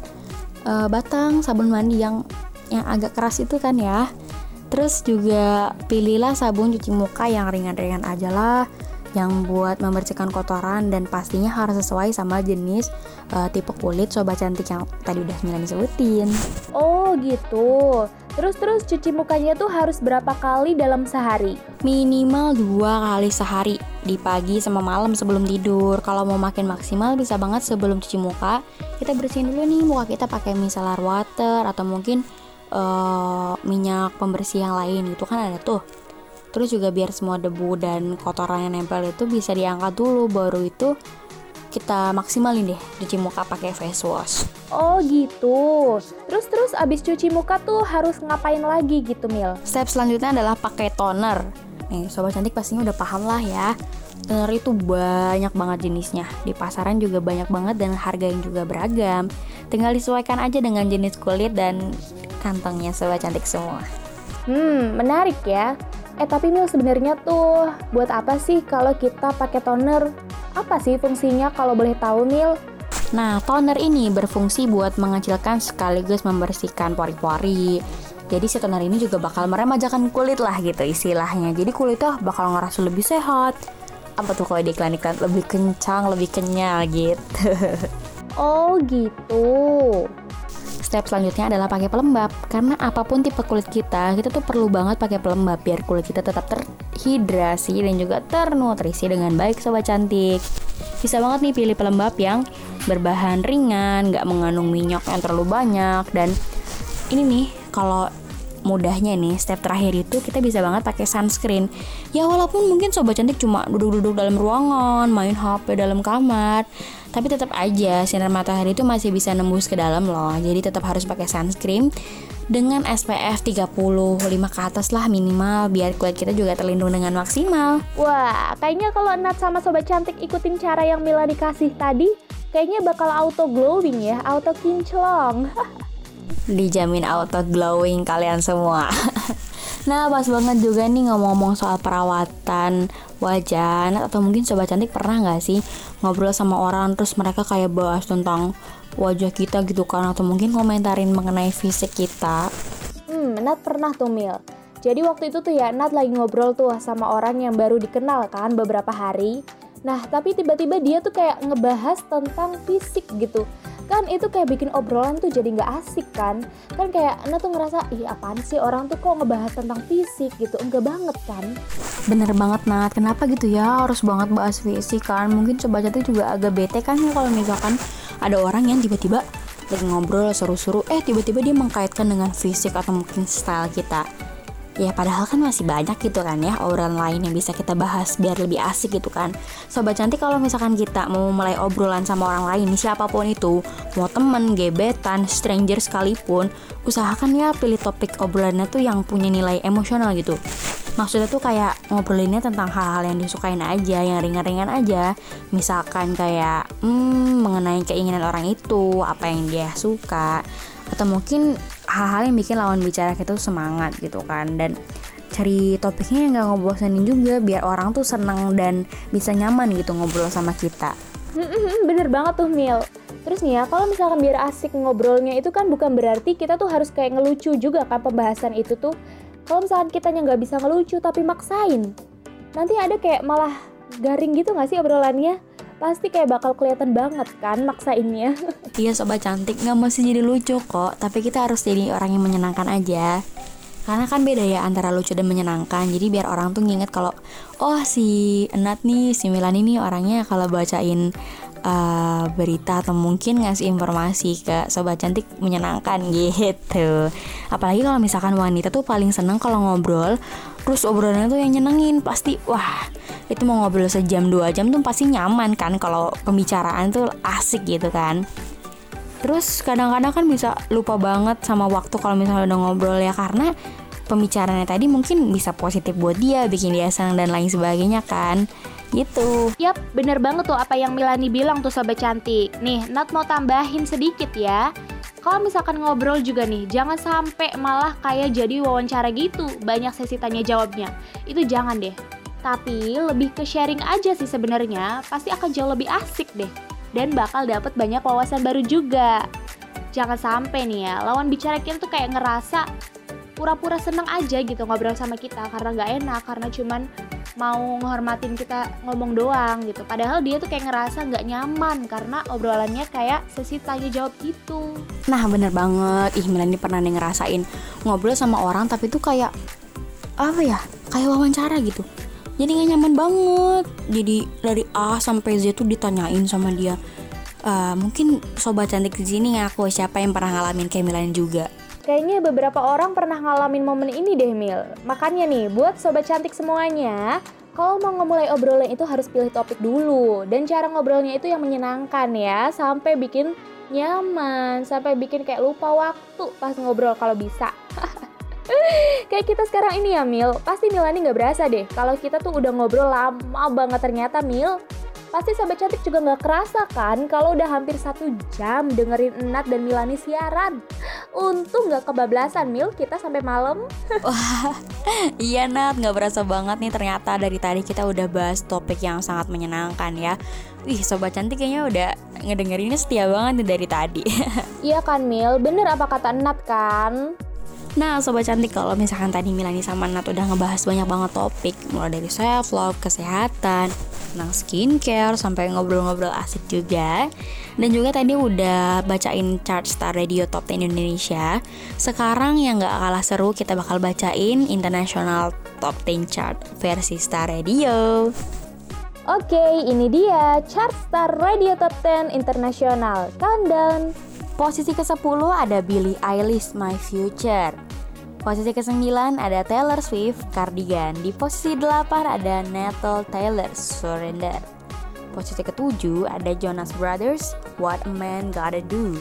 eh, batang sabun mandi yang yang agak keras itu kan ya terus juga pilihlah sabun cuci muka yang ringan-ringan aja lah yang buat membersihkan kotoran dan pastinya harus sesuai sama jenis eh, tipe kulit sobat cantik yang tadi udah Milani sebutin Oh gitu. Terus-terus cuci mukanya tuh harus berapa kali dalam sehari? minimal dua kali sehari di pagi sama malam sebelum tidur kalau mau makin maksimal bisa banget sebelum cuci muka kita bersihin dulu nih muka kita pakai micellar water atau mungkin eh, minyak pembersih yang lain itu kan ada tuh terus juga biar semua debu dan kotoran yang nempel itu bisa diangkat dulu baru itu kita maksimalin deh cuci muka pakai face wash Oh gitu. Terus terus abis cuci muka tuh harus ngapain lagi gitu Mil? Step selanjutnya adalah pakai toner. Nih, sobat cantik pastinya udah paham lah ya. Toner itu banyak banget jenisnya. Di pasaran juga banyak banget dan harga yang juga beragam. Tinggal disesuaikan aja dengan jenis kulit dan kantongnya sobat cantik semua. Hmm, menarik ya. Eh tapi Mil sebenarnya tuh buat apa sih kalau kita pakai toner? Apa sih fungsinya kalau boleh tahu Mil? Nah, toner ini berfungsi buat mengecilkan sekaligus membersihkan pori-pori. Jadi si toner ini juga bakal meremajakan kulit lah gitu istilahnya. Jadi kulitnya bakal ngerasa lebih sehat. apa tuh kalau di iklan-iklan lebih kencang, lebih kenyal gitu. Oh gitu. Step selanjutnya adalah pakai pelembab. Karena apa pun tipe kulit kita, kita tuh perlu banget pakai pelembab biar kulit kita tetap terhidrasi dan juga ternutrisi dengan baik sobat cantik. Bisa banget nih pilih pelembab yang berbahan ringan, nggak mengandung minyak yang terlalu banyak dan ini nih kalau mudahnya nih step terakhir itu kita bisa banget pakai sunscreen ya walaupun mungkin sobat cantik cuma duduk-duduk dalam ruangan main HP dalam kamar tapi tetap aja sinar matahari itu masih bisa nembus ke dalam loh jadi tetap harus pakai sunscreen dengan SPF 35 ke atas lah minimal biar kulit kita juga terlindung dengan maksimal Wah, kayaknya kalau Nat sama Sobat Cantik ikutin cara yang Mila dikasih tadi, kayaknya bakal auto glowing ya, auto kinclong. dijamin auto glowing kalian semua. nah, pas banget juga nih ngomong-ngomong soal perawatan wajah atau mungkin sobat cantik pernah nggak sih ngobrol sama orang terus mereka kayak bahas tentang wajah kita gitu kan atau mungkin komentarin mengenai fisik kita. Hmm, Nat pernah tuh Mil. Jadi waktu itu tuh ya Nat lagi ngobrol tuh sama orang yang baru dikenal kan beberapa hari. Nah, tapi tiba-tiba dia tuh kayak ngebahas tentang fisik gitu. Kan itu kayak bikin obrolan tuh jadi nggak asik kan? Kan kayak Nat tuh ngerasa ih apaan sih orang tuh kok ngebahas tentang fisik gitu? Enggak banget kan? Bener banget Nat, kenapa gitu ya? Harus banget bahas fisik kan? Mungkin coba cantik juga agak bete kan ya kalau misalkan ada orang yang tiba-tiba lagi ngobrol seru-seru. Eh tiba-tiba dia mengkaitkan dengan fisik atau mungkin style kita Ya padahal kan masih banyak gitu kan ya obrolan lain yang bisa kita bahas biar lebih asik gitu kan. Sobat cantik kalau misalkan kita mau mulai obrolan sama orang lain siapa pun itu Mau temen, gebetan, stranger sekalipun Usahakan ya pilih topik obrolannya tuh yang punya nilai emosional gitu. Maksudnya tuh kayak ngobrolinnya tentang hal-hal yang disukain aja, yang ringan-ringan aja. Misalkan kayak hmm, mengenai keinginan orang itu, apa yang dia suka. Atau mungkin hal-hal yang bikin lawan bicara kita tuh semangat gitu kan Dan cari topiknya yang gak ngebosenin juga biar orang tuh senang dan bisa nyaman gitu ngobrol sama kita bener banget tuh Mil Terus nih ya, kalau misalkan biar asik ngobrolnya itu kan bukan berarti kita tuh harus kayak ngelucu juga kan pembahasan itu tuh. Kalau misalkan kitanya nggak bisa ngelucu tapi maksain, nanti ada kayak malah garing gitu nggak sih obrolannya? Pasti kayak bakal kelihatan banget kan maksainnya. Iya sobat cantik nggak mesti jadi lucu kok Tapi kita harus jadi orang yang menyenangkan aja Karena kan beda ya antara lucu dan menyenangkan Jadi biar orang tuh nginget kalau Oh si Enat nih, si Milan ini orangnya kalau bacain uh, berita atau mungkin ngasih informasi ke sobat cantik menyenangkan gitu apalagi kalau misalkan wanita tuh paling seneng kalau ngobrol terus obrolannya tuh yang nyenengin pasti wah itu mau ngobrol sejam dua jam tuh pasti nyaman kan kalau pembicaraan tuh asik gitu kan. Terus kadang-kadang kan bisa lupa banget sama waktu kalau misalnya udah ngobrol ya karena pembicaraannya tadi mungkin bisa positif buat dia bikin dia senang dan lain sebagainya kan gitu Yap, bener banget tuh apa yang Milani bilang tuh sobat cantik. Nih, Nat mau tambahin sedikit ya. Kalau misalkan ngobrol juga nih, jangan sampai malah kayak jadi wawancara gitu, banyak sesi tanya jawabnya. Itu jangan deh. Tapi lebih ke sharing aja sih sebenarnya, pasti akan jauh lebih asik deh. Dan bakal dapet banyak wawasan baru juga. Jangan sampai nih ya, lawan bicara kita tuh kayak ngerasa pura-pura seneng aja gitu ngobrol sama kita karena nggak enak karena cuman mau ngehormatin kita ngomong doang gitu. Padahal dia tuh kayak ngerasa nggak nyaman karena obrolannya kayak sesi tanya jawab gitu. Nah bener banget. Ih Melani pernah nih ngerasain ngobrol sama orang tapi tuh kayak apa ya kayak wawancara gitu. Jadi nggak nyaman banget. Jadi dari A sampai Z tuh ditanyain sama dia uh, mungkin sobat cantik di sini ngaku siapa yang pernah ngalamin kayak Melani juga Kayaknya beberapa orang pernah ngalamin momen ini deh Mil. Makanya nih, buat sobat cantik semuanya, kalau mau ngemulai obrolan itu harus pilih topik dulu. Dan cara ngobrolnya itu yang menyenangkan ya, sampai bikin nyaman, sampai bikin kayak lupa waktu pas ngobrol kalau bisa. kayak kita sekarang ini ya Mil, pasti Milani nggak berasa deh kalau kita tuh udah ngobrol lama banget ternyata Mil. Pasti sobat cantik juga nggak kerasa kan kalau udah hampir satu jam dengerin Enat dan Milani siaran. Untung nggak kebablasan Mil kita sampai malam. Wah, iya Nat, nggak berasa banget nih ternyata dari tadi kita udah bahas topik yang sangat menyenangkan ya. Wih, sobat cantik kayaknya udah ngedengerinnya setia banget nih dari tadi. iya kan Mil, bener apa kata Enat kan? Nah, sobat cantik kalau misalkan tadi Milani sama Nat udah ngebahas banyak banget topik, mulai dari self love, kesehatan, tentang skincare sampai ngobrol-ngobrol asik juga. Dan juga tadi udah bacain chart Star Radio Top 10 Indonesia. Sekarang yang gak kalah seru kita bakal bacain International Top 10 Chart versi Star Radio. Oke, ini dia chart Star Radio Top 10 Internasional Countdown. Posisi ke-10 ada Billie Eilish My Future. Posisi ke-9 ada Taylor Swift Cardigan. Di posisi 8 ada Natal Taylor Surrender. Posisi ke-7 ada Jonas Brothers What a Man Gotta Do.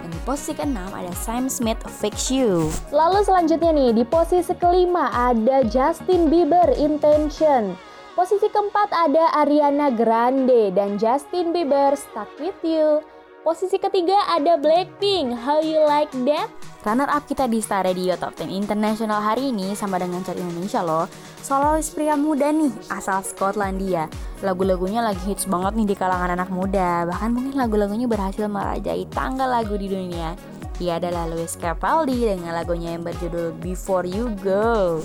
Dan di posisi ke-6 ada Sam Smith Fix You. Lalu selanjutnya nih, di posisi kelima ada Justin Bieber Intention. Posisi keempat ada Ariana Grande dan Justin Bieber Stuck With You. Posisi ketiga ada Blackpink, How You Like That? Runner up kita di Star Radio Top 10 Internasional hari ini sama dengan Chart Indonesia loh. Solois pria muda nih, asal Skotlandia. Lagu-lagunya lagi hits banget nih di kalangan anak muda. Bahkan mungkin lagu-lagunya berhasil merajai tangga lagu di dunia. Ia adalah Lewis Capaldi dengan lagunya yang berjudul Before You Go.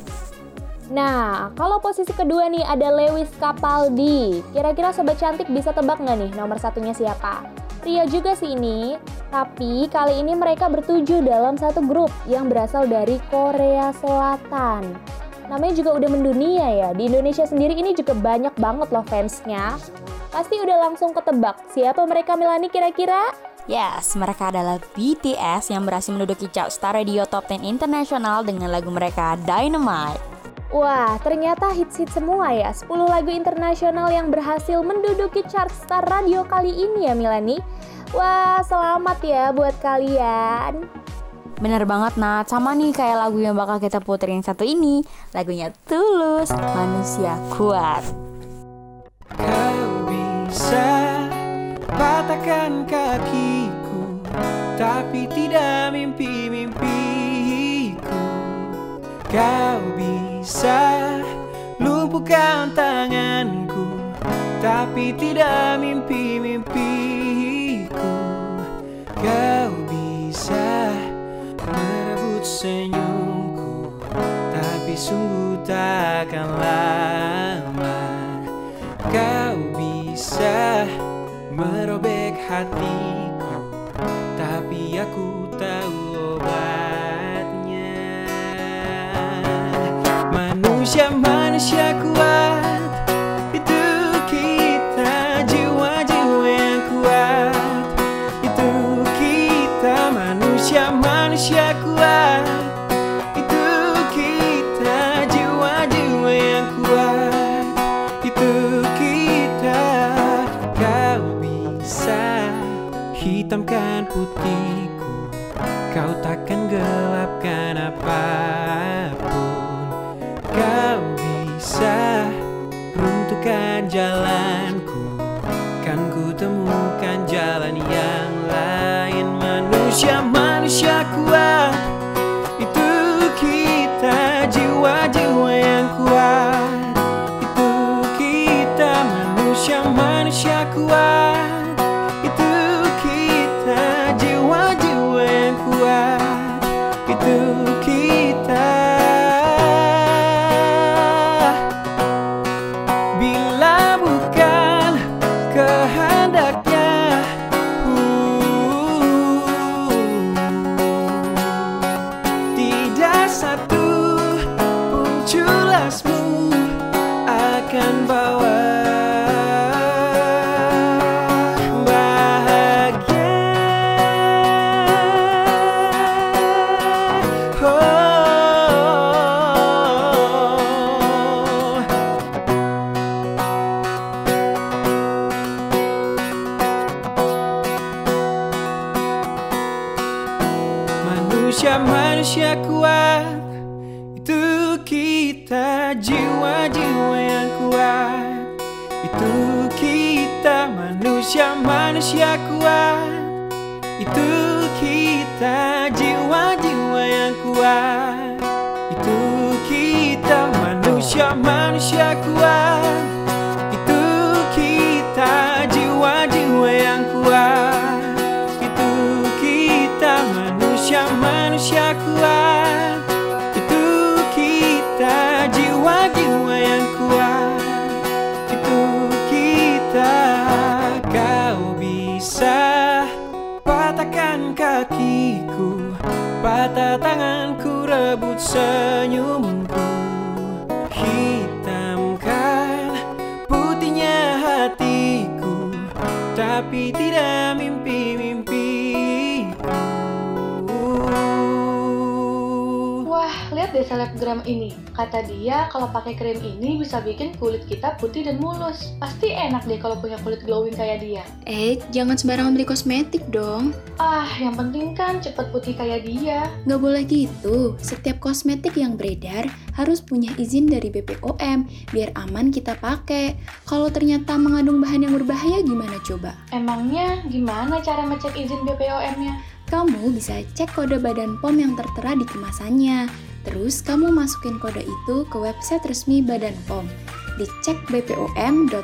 Nah, kalau posisi kedua nih ada Lewis Capaldi. Kira-kira sobat cantik bisa tebak nggak nih nomor satunya siapa? Pria juga sih ini, tapi kali ini mereka bertuju dalam satu grup yang berasal dari Korea Selatan. Namanya juga udah mendunia ya, di Indonesia sendiri ini juga banyak banget loh fansnya. Pasti udah langsung ketebak, siapa mereka Milani kira-kira? Yes, mereka adalah BTS yang berhasil menduduki chart Star Radio Top 10 Internasional dengan lagu mereka Dynamite. Wah, ternyata hits-hits semua ya. 10 lagu internasional yang berhasil menduduki chart Star Radio kali ini ya Milani. Wah, selamat ya buat kalian. Bener banget Nat, sama nih kayak lagu yang bakal kita puterin satu ini Lagunya Tulus, Manusia Kuat Kau bisa patahkan kakiku Tapi tidak mimpi-mimpiku Kau bisa lumpuhkan tanganku Tapi tidak mimpi-mimpiku. Kau bisa merebut senyumku Tapi sungguh takkan lama. Kau bisa merobek hatiku Tapi aku tahu Manusia, manusia kuat temukan jalan yang lain. Manusia, manusia kuat Itu kita jiwa-jiwa yang kuat. Itu kita manusia, manusia kuat tanganku rebut Deh selebgram ini. Kata dia kalau pakai krim ini bisa bikin kulit kita putih dan mulus. Pasti enak deh kalau punya kulit glowing kayak dia. Eh, jangan sembarangan beli kosmetik dong. Ah, yang penting kan cepet putih kayak dia. Nggak boleh gitu. Setiap kosmetik yang beredar harus punya izin dari BPOM biar aman kita pakai. Kalau ternyata mengandung bahan yang berbahaya gimana coba? Emangnya gimana cara ngecek izin BPOM-nya? Kamu bisa cek kode Badan POM yang tertera di kemasannya. Terus kamu masukin kode itu ke website resmi Badan POM. Dicek bpom.pom.go.id.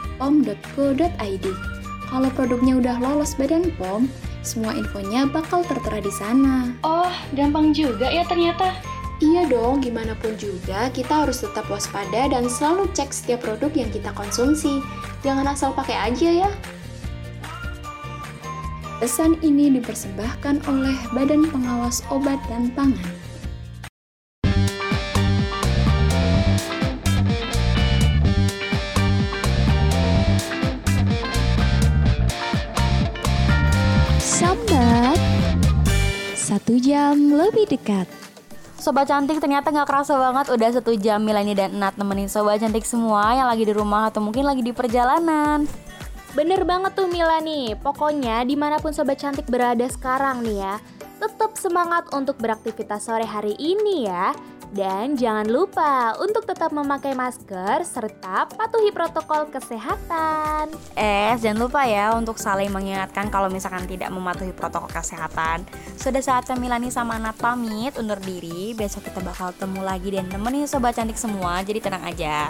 Kalau produknya udah lolos Badan POM, semua infonya bakal tertera di sana. Oh, gampang juga ya ternyata. Iya dong, gimana pun juga kita harus tetap waspada dan selalu cek setiap produk yang kita konsumsi. Jangan asal pakai aja ya. Pesan ini dipersembahkan oleh Badan Pengawas Obat dan Pangan. Satu jam lebih dekat. Sobat cantik ternyata nggak kerasa banget udah satu jam Milani dan Nat nemenin sobat cantik semua yang lagi di rumah atau mungkin lagi di perjalanan. Bener banget tuh Milani, pokoknya di mana pun Sobat Cantik berada sekarang nih ya Tetap semangat untuk beraktivitas sore hari ini ya Dan jangan lupa untuk tetap memakai masker serta patuhi protokol kesehatan Eh, jangan lupa ya untuk saling mengingatkan kalau misalkan tidak mematuhi protokol kesehatan. Sudah saatnya Milani sama Nat pamit undur diri. Besok kita bakal temu lagi dan nemenin sobat cantik semua. Jadi tenang aja.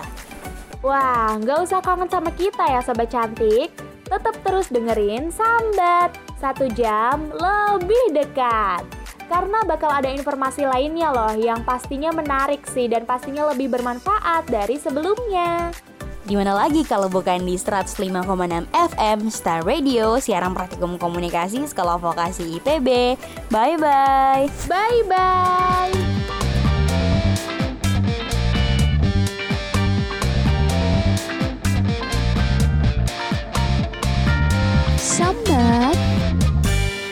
Wah, nggak usah kangen sama kita ya Sobat Cantik Tetap terus dengerin Sambat Satu jam lebih dekat Karena bakal ada informasi lainnya loh yang pastinya menarik sih dan pastinya lebih bermanfaat dari sebelumnya. Gimana lagi kalau bukan di 105,6 FM Star Radio, siaran praktikum komunikasi Sekolah Vokasi IPB. Bye-bye. Bye-bye! Sambat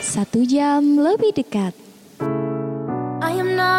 Satu jam lebih dekat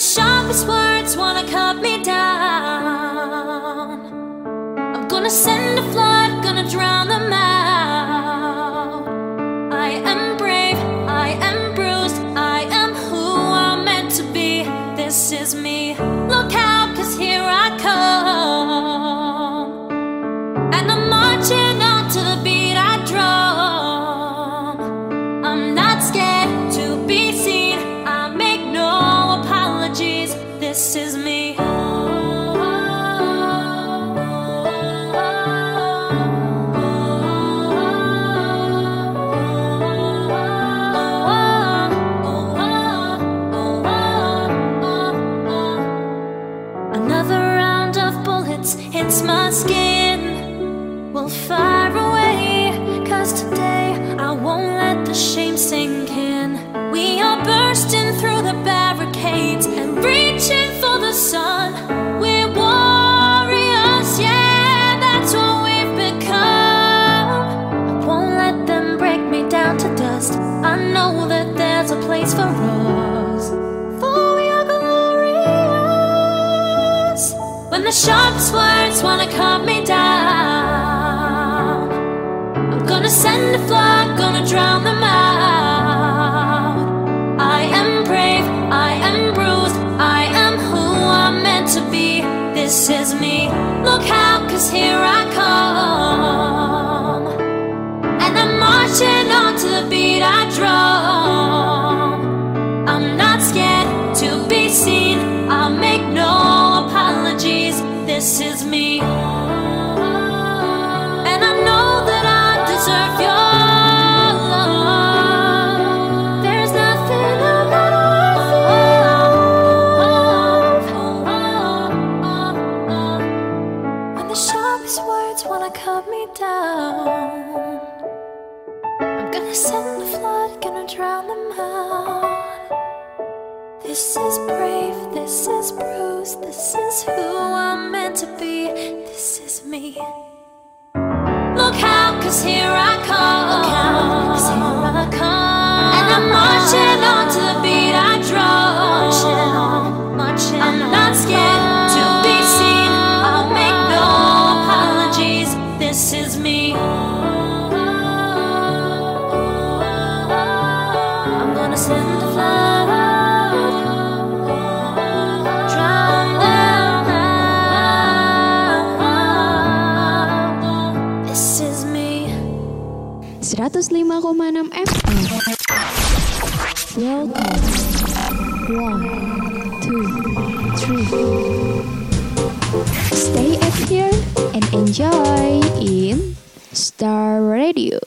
The sharpest words wanna cut me down, I'm gonna send a flood, gonna drown just wanna call me here. I 105,6 FM. Welcome. One, two, three. Stay up here and enjoy in Star Radio.